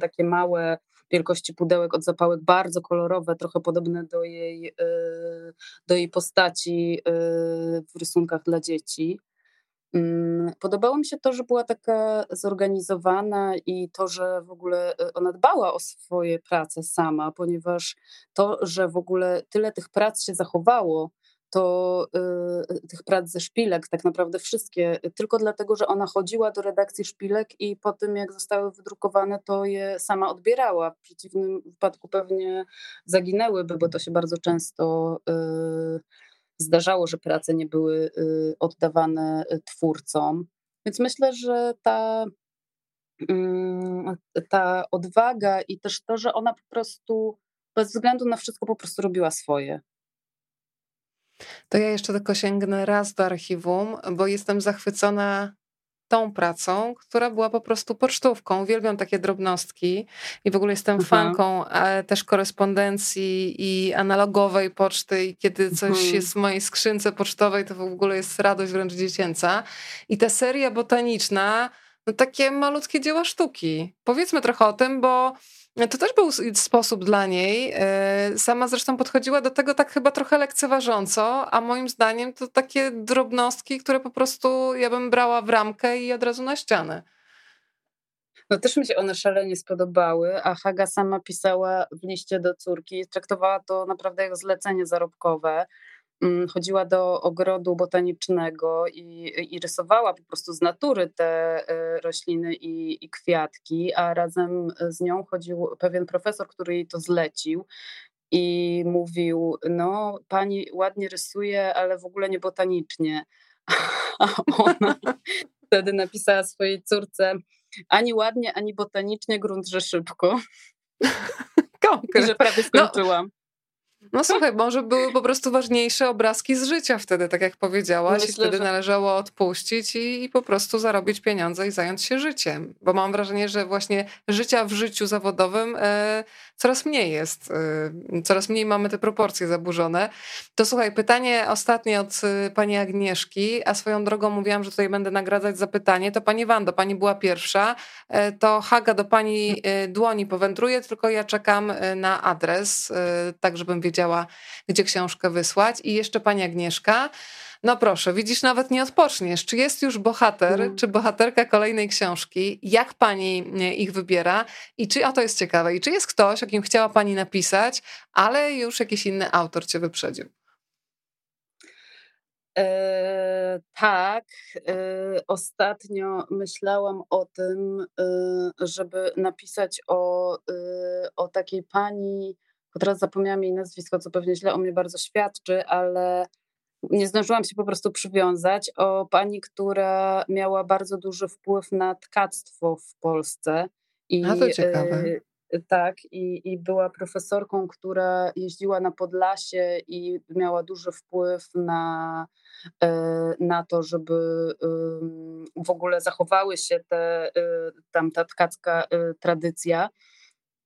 takie małe wielkości pudełek od zapałek, bardzo kolorowe, trochę podobne do jej, do jej postaci w rysunkach dla dzieci. Mm, podobało mi się to, że była taka zorganizowana i to, że w ogóle e, ona dbała o swoje prace sama, ponieważ to, że w ogóle tyle tych prac się zachowało, to y, tych prac ze szpilek, tak naprawdę wszystkie, tylko dlatego, że ona chodziła do redakcji szpilek i po tym, jak zostały wydrukowane, to je sama odbierała. W przeciwnym wypadku pewnie zaginęłyby, bo to się bardzo często. Y, zdarzało, że prace nie były y, oddawane y, twórcom. Więc myślę, że ta, mm, ta odwaga i też to, że ona po prostu bez względu na wszystko po prostu robiła swoje. To ja jeszcze tylko sięgnę raz do archiwum, bo jestem zachwycona tą pracą, która była po prostu pocztówką. Uwielbiam takie drobnostki i w ogóle jestem mhm. fanką też korespondencji i analogowej poczty i kiedy coś mhm. jest w mojej skrzynce pocztowej, to w ogóle jest radość wręcz dziecięca. I ta seria botaniczna, no takie malutkie dzieła sztuki. Powiedzmy trochę o tym, bo to też był sposób dla niej. E, sama zresztą podchodziła do tego tak chyba trochę lekceważąco, a moim zdaniem to takie drobnostki, które po prostu ja bym brała w ramkę i od razu na ścianę. No też mi się one szalenie spodobały, a Haga sama pisała w liście do córki, traktowała to naprawdę jak zlecenie zarobkowe. Mm, chodziła do ogrodu botanicznego i, i, rysowała po prostu z natury te e, rośliny i, i, kwiatki, a razem z nią chodził pewien profesor, który jej to zlecił. I mówił: No, pani ładnie rysuje, ale w ogóle nie botanicznie. A ona wtedy napisała swojej córce: Ani ładnie, ani botanicznie, grunt, że szybko. Konkret. I że prawie no, skończyłam. No. Słuchaj, może były po prostu ważniejsze obrazki z życia wtedy, tak jak powiedziałaś, Myślę, i wtedy że... należało odpuścić i, i, po prostu zarobić pieniądze i zająć się życiem. Bo mam wrażenie, że właśnie życia w życiu zawodowym e, coraz mniej jest, e, coraz mniej mamy te proporcje zaburzone. To słuchaj, pytanie ostatnie od e, pani Agnieszki, a swoją drogą mówiłam, że tutaj będę nagradzać za pytanie, to pani Wando, pani była pierwsza, e, to Haga do pani e, dłoni powędruje, tylko ja czekam e, na adres, tak żebym wiedziała, wiedziała, gdzie książkę wysłać. I jeszcze pani Agnieszka. No proszę, widzisz, nawet nie odpoczniesz. Czy jest już bohater, mm. czy bohaterka kolejnej książki? Jak pani e, ich wybiera? I czy, a to jest ciekawe, i czy jest ktoś, o kim chciała pani napisać, ale już jakiś inny autor cię wyprzedził? E, tak, e, ostatnio myślałam o tym, e, żeby napisać o, e, o takiej pani bo teraz zapomniałam jej nazwisko, co pewnie źle o mnie bardzo świadczy, ale nie zdążyłam się po prostu przywiązać o pani, która miała bardzo duży wpływ na tkactwo w Polsce. I, A to ciekawe. Y, tak, i, i była profesorką, która jeździła na Podlasie i miała duży wpływ na, y, na to, żeby w ogóle zachowały się te, y, tam ta tkacka tradycja.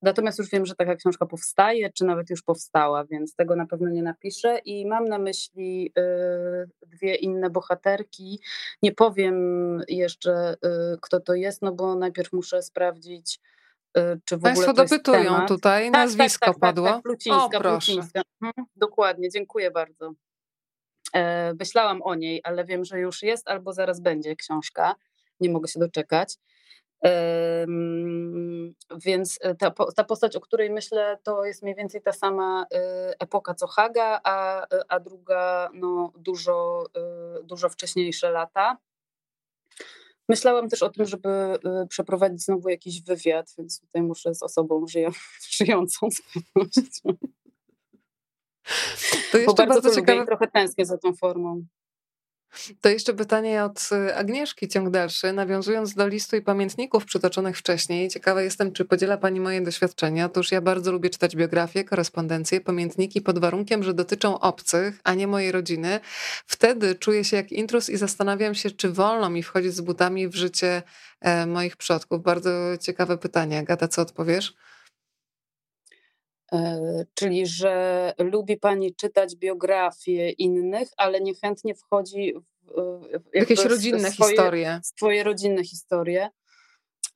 Natomiast już wiem, że taka książka powstaje, czy nawet już powstała, więc tego na pewno nie napiszę. I mam na myśli y, dwie inne bohaterki. Nie powiem jeszcze, y, kto to jest, no bo najpierw muszę sprawdzić, y, czy w Państwo ogóle to dopytują temat. tutaj, tak, nazwisko tak, tak, padło. Tak, tak, Plucińska, o, proszę. Plucińska. Mhm, dokładnie, dziękuję bardzo. Myślałam o niej, ale wiem, że już jest albo zaraz będzie książka. Nie mogę się doczekać. Więc ta, ta postać, o której myślę, to jest mniej więcej ta sama epoka co Haga, a, a druga no, dużo, dużo wcześniejsze lata. Myślałam też o tym, żeby przeprowadzić znowu jakiś wywiad, więc tutaj muszę z osobą żyję, żyjącą z pewnością. To jeszcze Bo bardzo, bardzo ciekawe... trochę tęsknię za tą formą. To jeszcze pytanie od y, Agnieszki, ciąg dalszy. Nawiązując do listu i pamiętników przytoczonych wcześniej, ciekawa jestem, czy podziela Pani moje doświadczenia. Otóż ja bardzo lubię czytać biografie, korespondencje, pamiętniki pod warunkiem, że dotyczą obcych, a nie mojej rodziny. Wtedy czuję się jak intrus i zastanawiam się, czy wolno mi wchodzić z butami w życie e, moich przodków. Bardzo ciekawe pytanie. Agata, co odpowiesz? E, czyli, że lubi Pani czytać biografie innych, ale niechętnie wchodzi w, w jakieś rodzinne swoje, historie. Swoje rodzinne historie.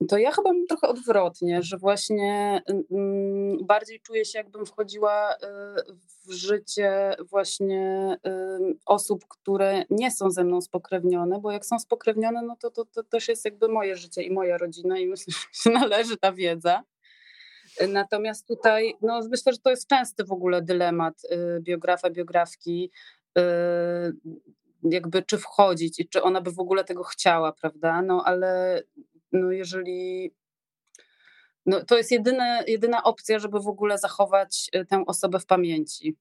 To ja chyba mam trochę odwrotnie, że właśnie bardziej czuję się, jakbym wchodziła y, w życie właśnie osób, które nie są ze mną spokrewnione, bo jak są spokrewnione, no to, to, to też jest jakby moje życie i moja rodzina i myślę, że się należy ta wiedza. Natomiast tutaj, no myślę, że to jest częsty w ogóle dylemat y, biografa, biografki, y, jakby czy wchodzić i czy ona by w ogóle tego chciała, prawda? No ale no jeżeli no, to jest jedyne, jedyna opcja, żeby w ogóle zachować y, tę osobę w pamięci.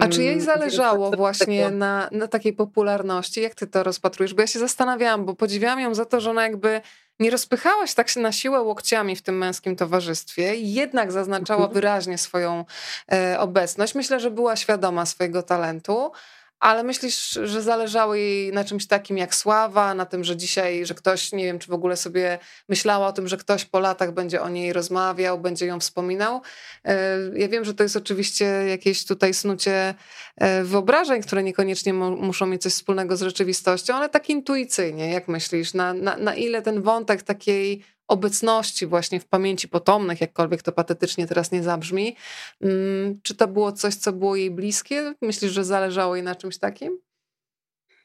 A czy jej mm, zależało właśnie na, na takiej popularności? Jak ty to rozpatrujesz? Bo ja się zastanawiałam, bo podziwiałam ją za to, że ona jakby nie rozpychałaś tak się na siłę łokciami w tym męskim towarzystwie jednak zaznaczała mhm. wyraźnie swoją e, obecność. Myślę, że była świadoma swojego talentu. Ale myślisz, że zależało jej na czymś takim jak sława, na tym, że dzisiaj, że ktoś, nie wiem, czy w ogóle sobie myślała o tym, że ktoś po latach będzie o niej rozmawiał, będzie ją wspominał? E, ja wiem, że to jest oczywiście jakieś tutaj snucie e, wyobrażeń, które niekoniecznie muszą mieć coś wspólnego z rzeczywistością, ale tak intuicyjnie, jak myślisz, na, na, na ile ten wątek takiej obecności właśnie w pamięci potomnych, jakkolwiek to patetycznie teraz nie zabrzmi. Mm, czy to było coś, co było jej bliskie? Myślisz, że zależało jej na czymś takim?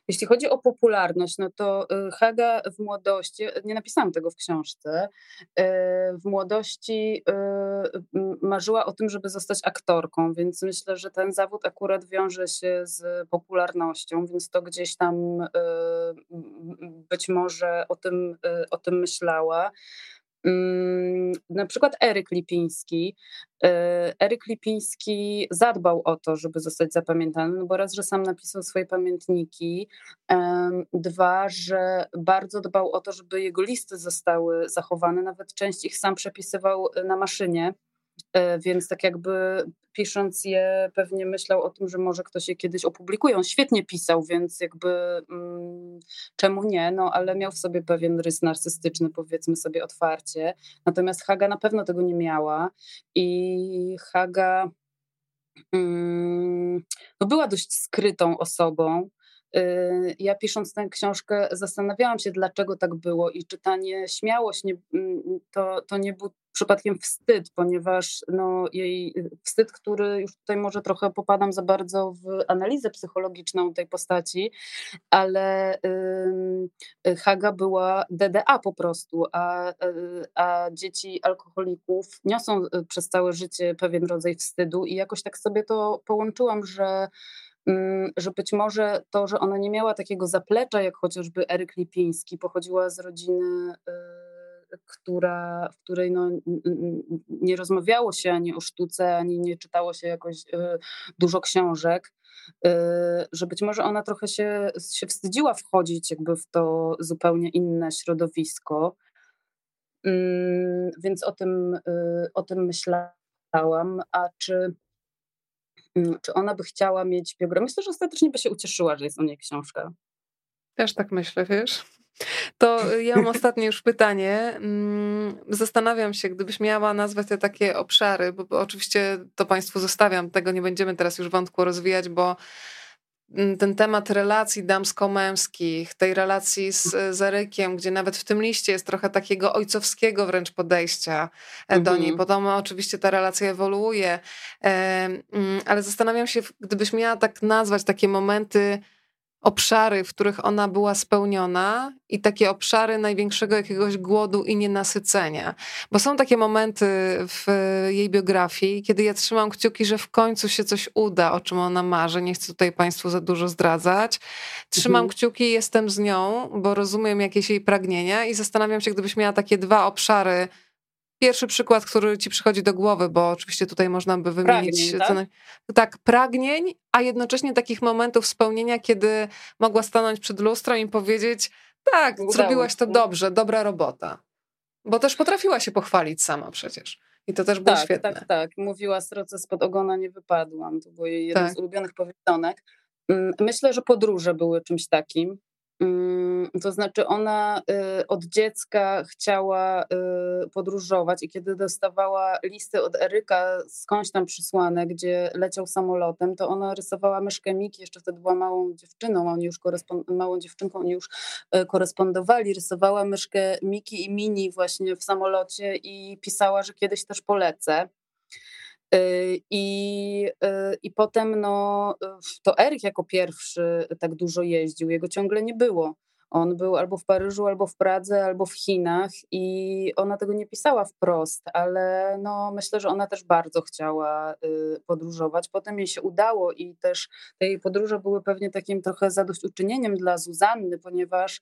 Jeśli chodzi o popularność, no to y, Haga w młodości, nie napisałam tego w książce, y, w młodości y, marzyła o tym, żeby zostać aktorką, więc myślę, że ten zawód akurat wiąże się z popularnością, więc to gdzieś tam być może o tym, o tym myślała. Mm, na przykład Eryk Lipiński. E, Eryk Lipiński zadbał o to, żeby zostać zapamiętany, no bo raz, że sam napisał swoje pamiętniki, dwa, że bardzo dbał o to, żeby jego listy zostały zachowane, nawet część ich sam przepisywał na maszynie E, więc tak jakby pisząc je pewnie myślał o tym, że może ktoś je kiedyś opublikuje. On świetnie pisał, więc jakby mm, czemu nie, no ale miał w sobie pewien rys narcystyczny, powiedzmy sobie otwarcie. Natomiast Haga na pewno tego nie miała i Haga mm, no była dość skrytą osobą. Y, ja pisząc tę książkę zastanawiałam się, dlaczego tak było i czytanie śmiałość nie, mm, to, to nie był przypadkiem wstyd, ponieważ no, jej wstyd, który już tutaj może trochę popadam za bardzo w analizę psychologiczną tej postaci, ale y, Haga była DDA po prostu, a, y, a dzieci alkoholików niosą y, przez całe życie pewien rodzaj wstydu i jakoś tak sobie to połączyłam, że że być może to, że ona nie miała takiego zaplecza, jak chociażby Eryk Lipiński, pochodziła z rodziny która, w której no, nie rozmawiało się ani o sztuce, ani nie czytało się jakoś y, dużo książek, y, że być może ona trochę się, się wstydziła wchodzić jakby w to zupełnie inne środowisko. Mm, więc o tym, o tym myślałam. A czy, mm, czy ona by chciała mieć biografię? Myślę, że ostatecznie by się ucieszyła, że jest o niej książka. Też tak myślę, wiesz? To ja mam ostatnie już pytanie. Mm, zastanawiam się, gdybyś miała nazwać te takie obszary, bo, oczywiście to Państwu zostawiam, tego nie będziemy teraz już wątku rozwijać, bo mm, ten temat relacji damsko-męskich, tej relacji z, z Erykiem, gdzie nawet w tym liście jest trochę takiego ojcowskiego wręcz podejścia do niej. Mhm. Potem oczywiście ta relacja ewoluuje, mm, ale zastanawiam się, gdybyś miała tak nazwać takie momenty obszary, w których ona była spełniona i takie obszary największego jakiegoś głodu i nienasycenia. Bo są takie momenty w jej biografii, kiedy ja trzymam kciuki, że w końcu się coś uda, o czym ona marzy. Nie chcę tutaj Państwu za dużo zdradzać. Trzymam mhm. kciuki, jestem z nią, bo rozumiem jakieś jej pragnienia i zastanawiam się, gdybyś miała takie dwa obszary, Pierwszy przykład, który ci przychodzi do głowy, bo oczywiście tutaj można by wymienić. Pragnień, tak? tak, pragnień, a jednocześnie takich momentów spełnienia, kiedy mogła stanąć przed lustrem i powiedzieć: Tak, Udało zrobiłaś to dobrze, dobra robota. Bo też potrafiła się pochwalić sama przecież. I to też było tak, świetne. Tak, tak. Mówiła, sroce spod ogona nie wypadłam. To jej jeden tak. z ulubionych powiedzonek. Mm, myślę, że podróże były czymś takim. Mm, to znaczy, ona y, od dziecka chciała y, podróżować, i kiedy dostawała listy od Eryka skądś tam przysłane, gdzie leciał samolotem, to ona rysowała myszkę Miki, jeszcze wtedy była małą dziewczyną, oni już małą dziewczynką, oni już y, korespondowali. Rysowała myszkę Miki i Mini właśnie w samolocie i pisała, że kiedyś też polecę. Y, I, y, I potem no, to Erik jako pierwszy tak dużo jeździł, jego ciągle nie było. On był albo w Paryżu, albo w Pradze, albo w Chinach i ona tego nie pisała wprost, ale no, myślę, że ona też bardzo chciała y, podróżować. Potem jej się udało i też te jej podróże były pewnie takim trochę zadośćuczynieniem dla Zuzanny, ponieważ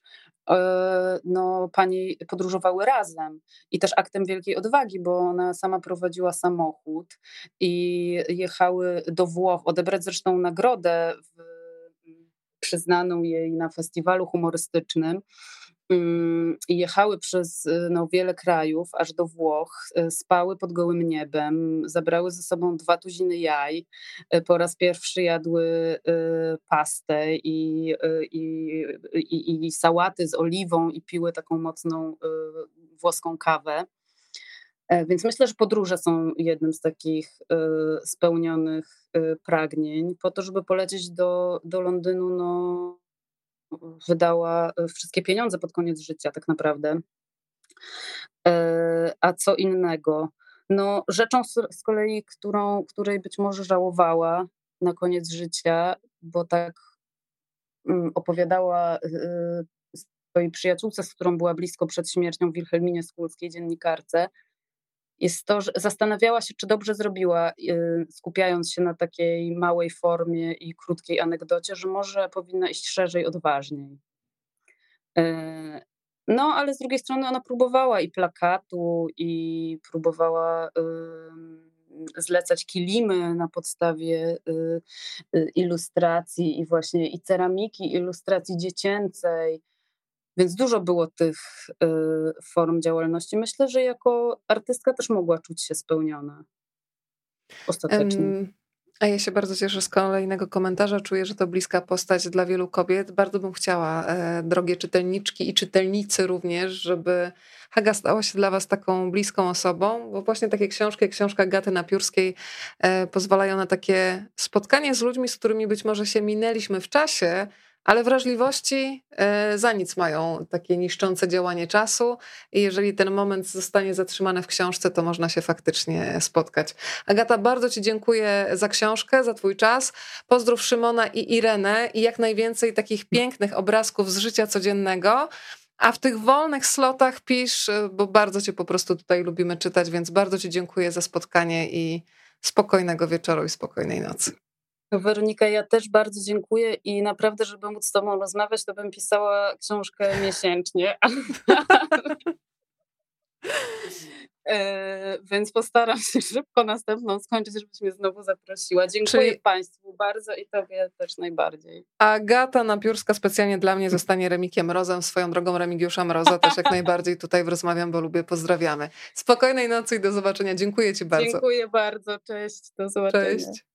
e, no, pani podróżowały razem i też aktem wielkiej odwagi, bo ona sama prowadziła samochód i jechały do Włoch odebrać zresztą nagrodę w przyznaną jej na festiwalu humorystycznym. Mm, jechały przez y, no, wiele krajów, aż do Włoch, y, spały pod gołym niebem, zabrały ze sobą dwa tuziny jaj, y, po raz pierwszy jadły pastę i, i, i, i sałaty z oliwą i piły taką mocną włoską kawę. E, więc myślę, że podróże są jednym z takich e, spełnionych e, pragnień. Po to, żeby polecieć do, do Londynu, no, wydała wszystkie pieniądze pod koniec życia, tak naprawdę. A co innego? No, rzeczą z kolei, którą, której być może żałowała na koniec życia, bo tak mm, opowiadała swojej przyjaciółce, z którą była blisko przed śmiercią, Wilhelminie Skulskiej, dziennikarce, jest to, że zastanawiała się, czy dobrze zrobiła, y, skupiając się na takiej małej formie i krótkiej anegdocie, że może powinna iść szerzej, odważniej. E, no, ale z drugiej strony ona próbowała i plakatu, i próbowała zlecać kilimy na podstawie y, y, ilustracji i właśnie i ceramiki, ilustracji dziecięcej. Więc dużo było tych y, form działalności. Myślę, że jako artystka też mogła czuć się spełniona ostatecznie. Um. A ja się bardzo cieszę z kolejnego komentarza. Czuję, że to bliska postać dla wielu kobiet. Bardzo bym chciała, e, drogie czytelniczki i czytelnicy również, żeby Haga stała się dla Was taką bliską osobą, bo właśnie takie książki, jak książka Gaty Napiórskiej e, pozwalają na takie spotkanie z ludźmi, z którymi być może się minęliśmy w czasie, ale wrażliwości e, za nic mają takie niszczące działanie czasu i jeżeli ten moment zostanie zatrzymany w książce, to można się faktycznie spotkać. Agata, bardzo Ci dziękuję za książkę, za Twój czas. Pozdrów Szymona i Irenę i jak najwięcej takich pięknych obrazków z życia codziennego. A w tych wolnych slotach pisz, e, bo bardzo Cię po prostu tutaj lubimy czytać, więc bardzo Ci dziękuję za spotkanie i spokojnego wieczoru i spokojnej nocy. Weronika, ja też bardzo dziękuję i naprawdę, żeby móc z Tobą rozmawiać, to bym pisała książkę miesięcznie. e, więc postaram się szybko następną skończyć, żebyś mnie znowu zaprosiła. Dziękuję Czyli... Państwu bardzo i Tobie też najbardziej. Agata Napiórska specjalnie dla mnie zostanie Remikiem Mrozem, swoją drogą Remigiusza Mroza też jak najbardziej tutaj rozmawiam, bo lubię. Pozdrawiamy. Spokojnej nocy i do zobaczenia. Dziękuję Ci bardzo. Dziękuję bardzo. Cześć. Do zobaczenia. Cześć.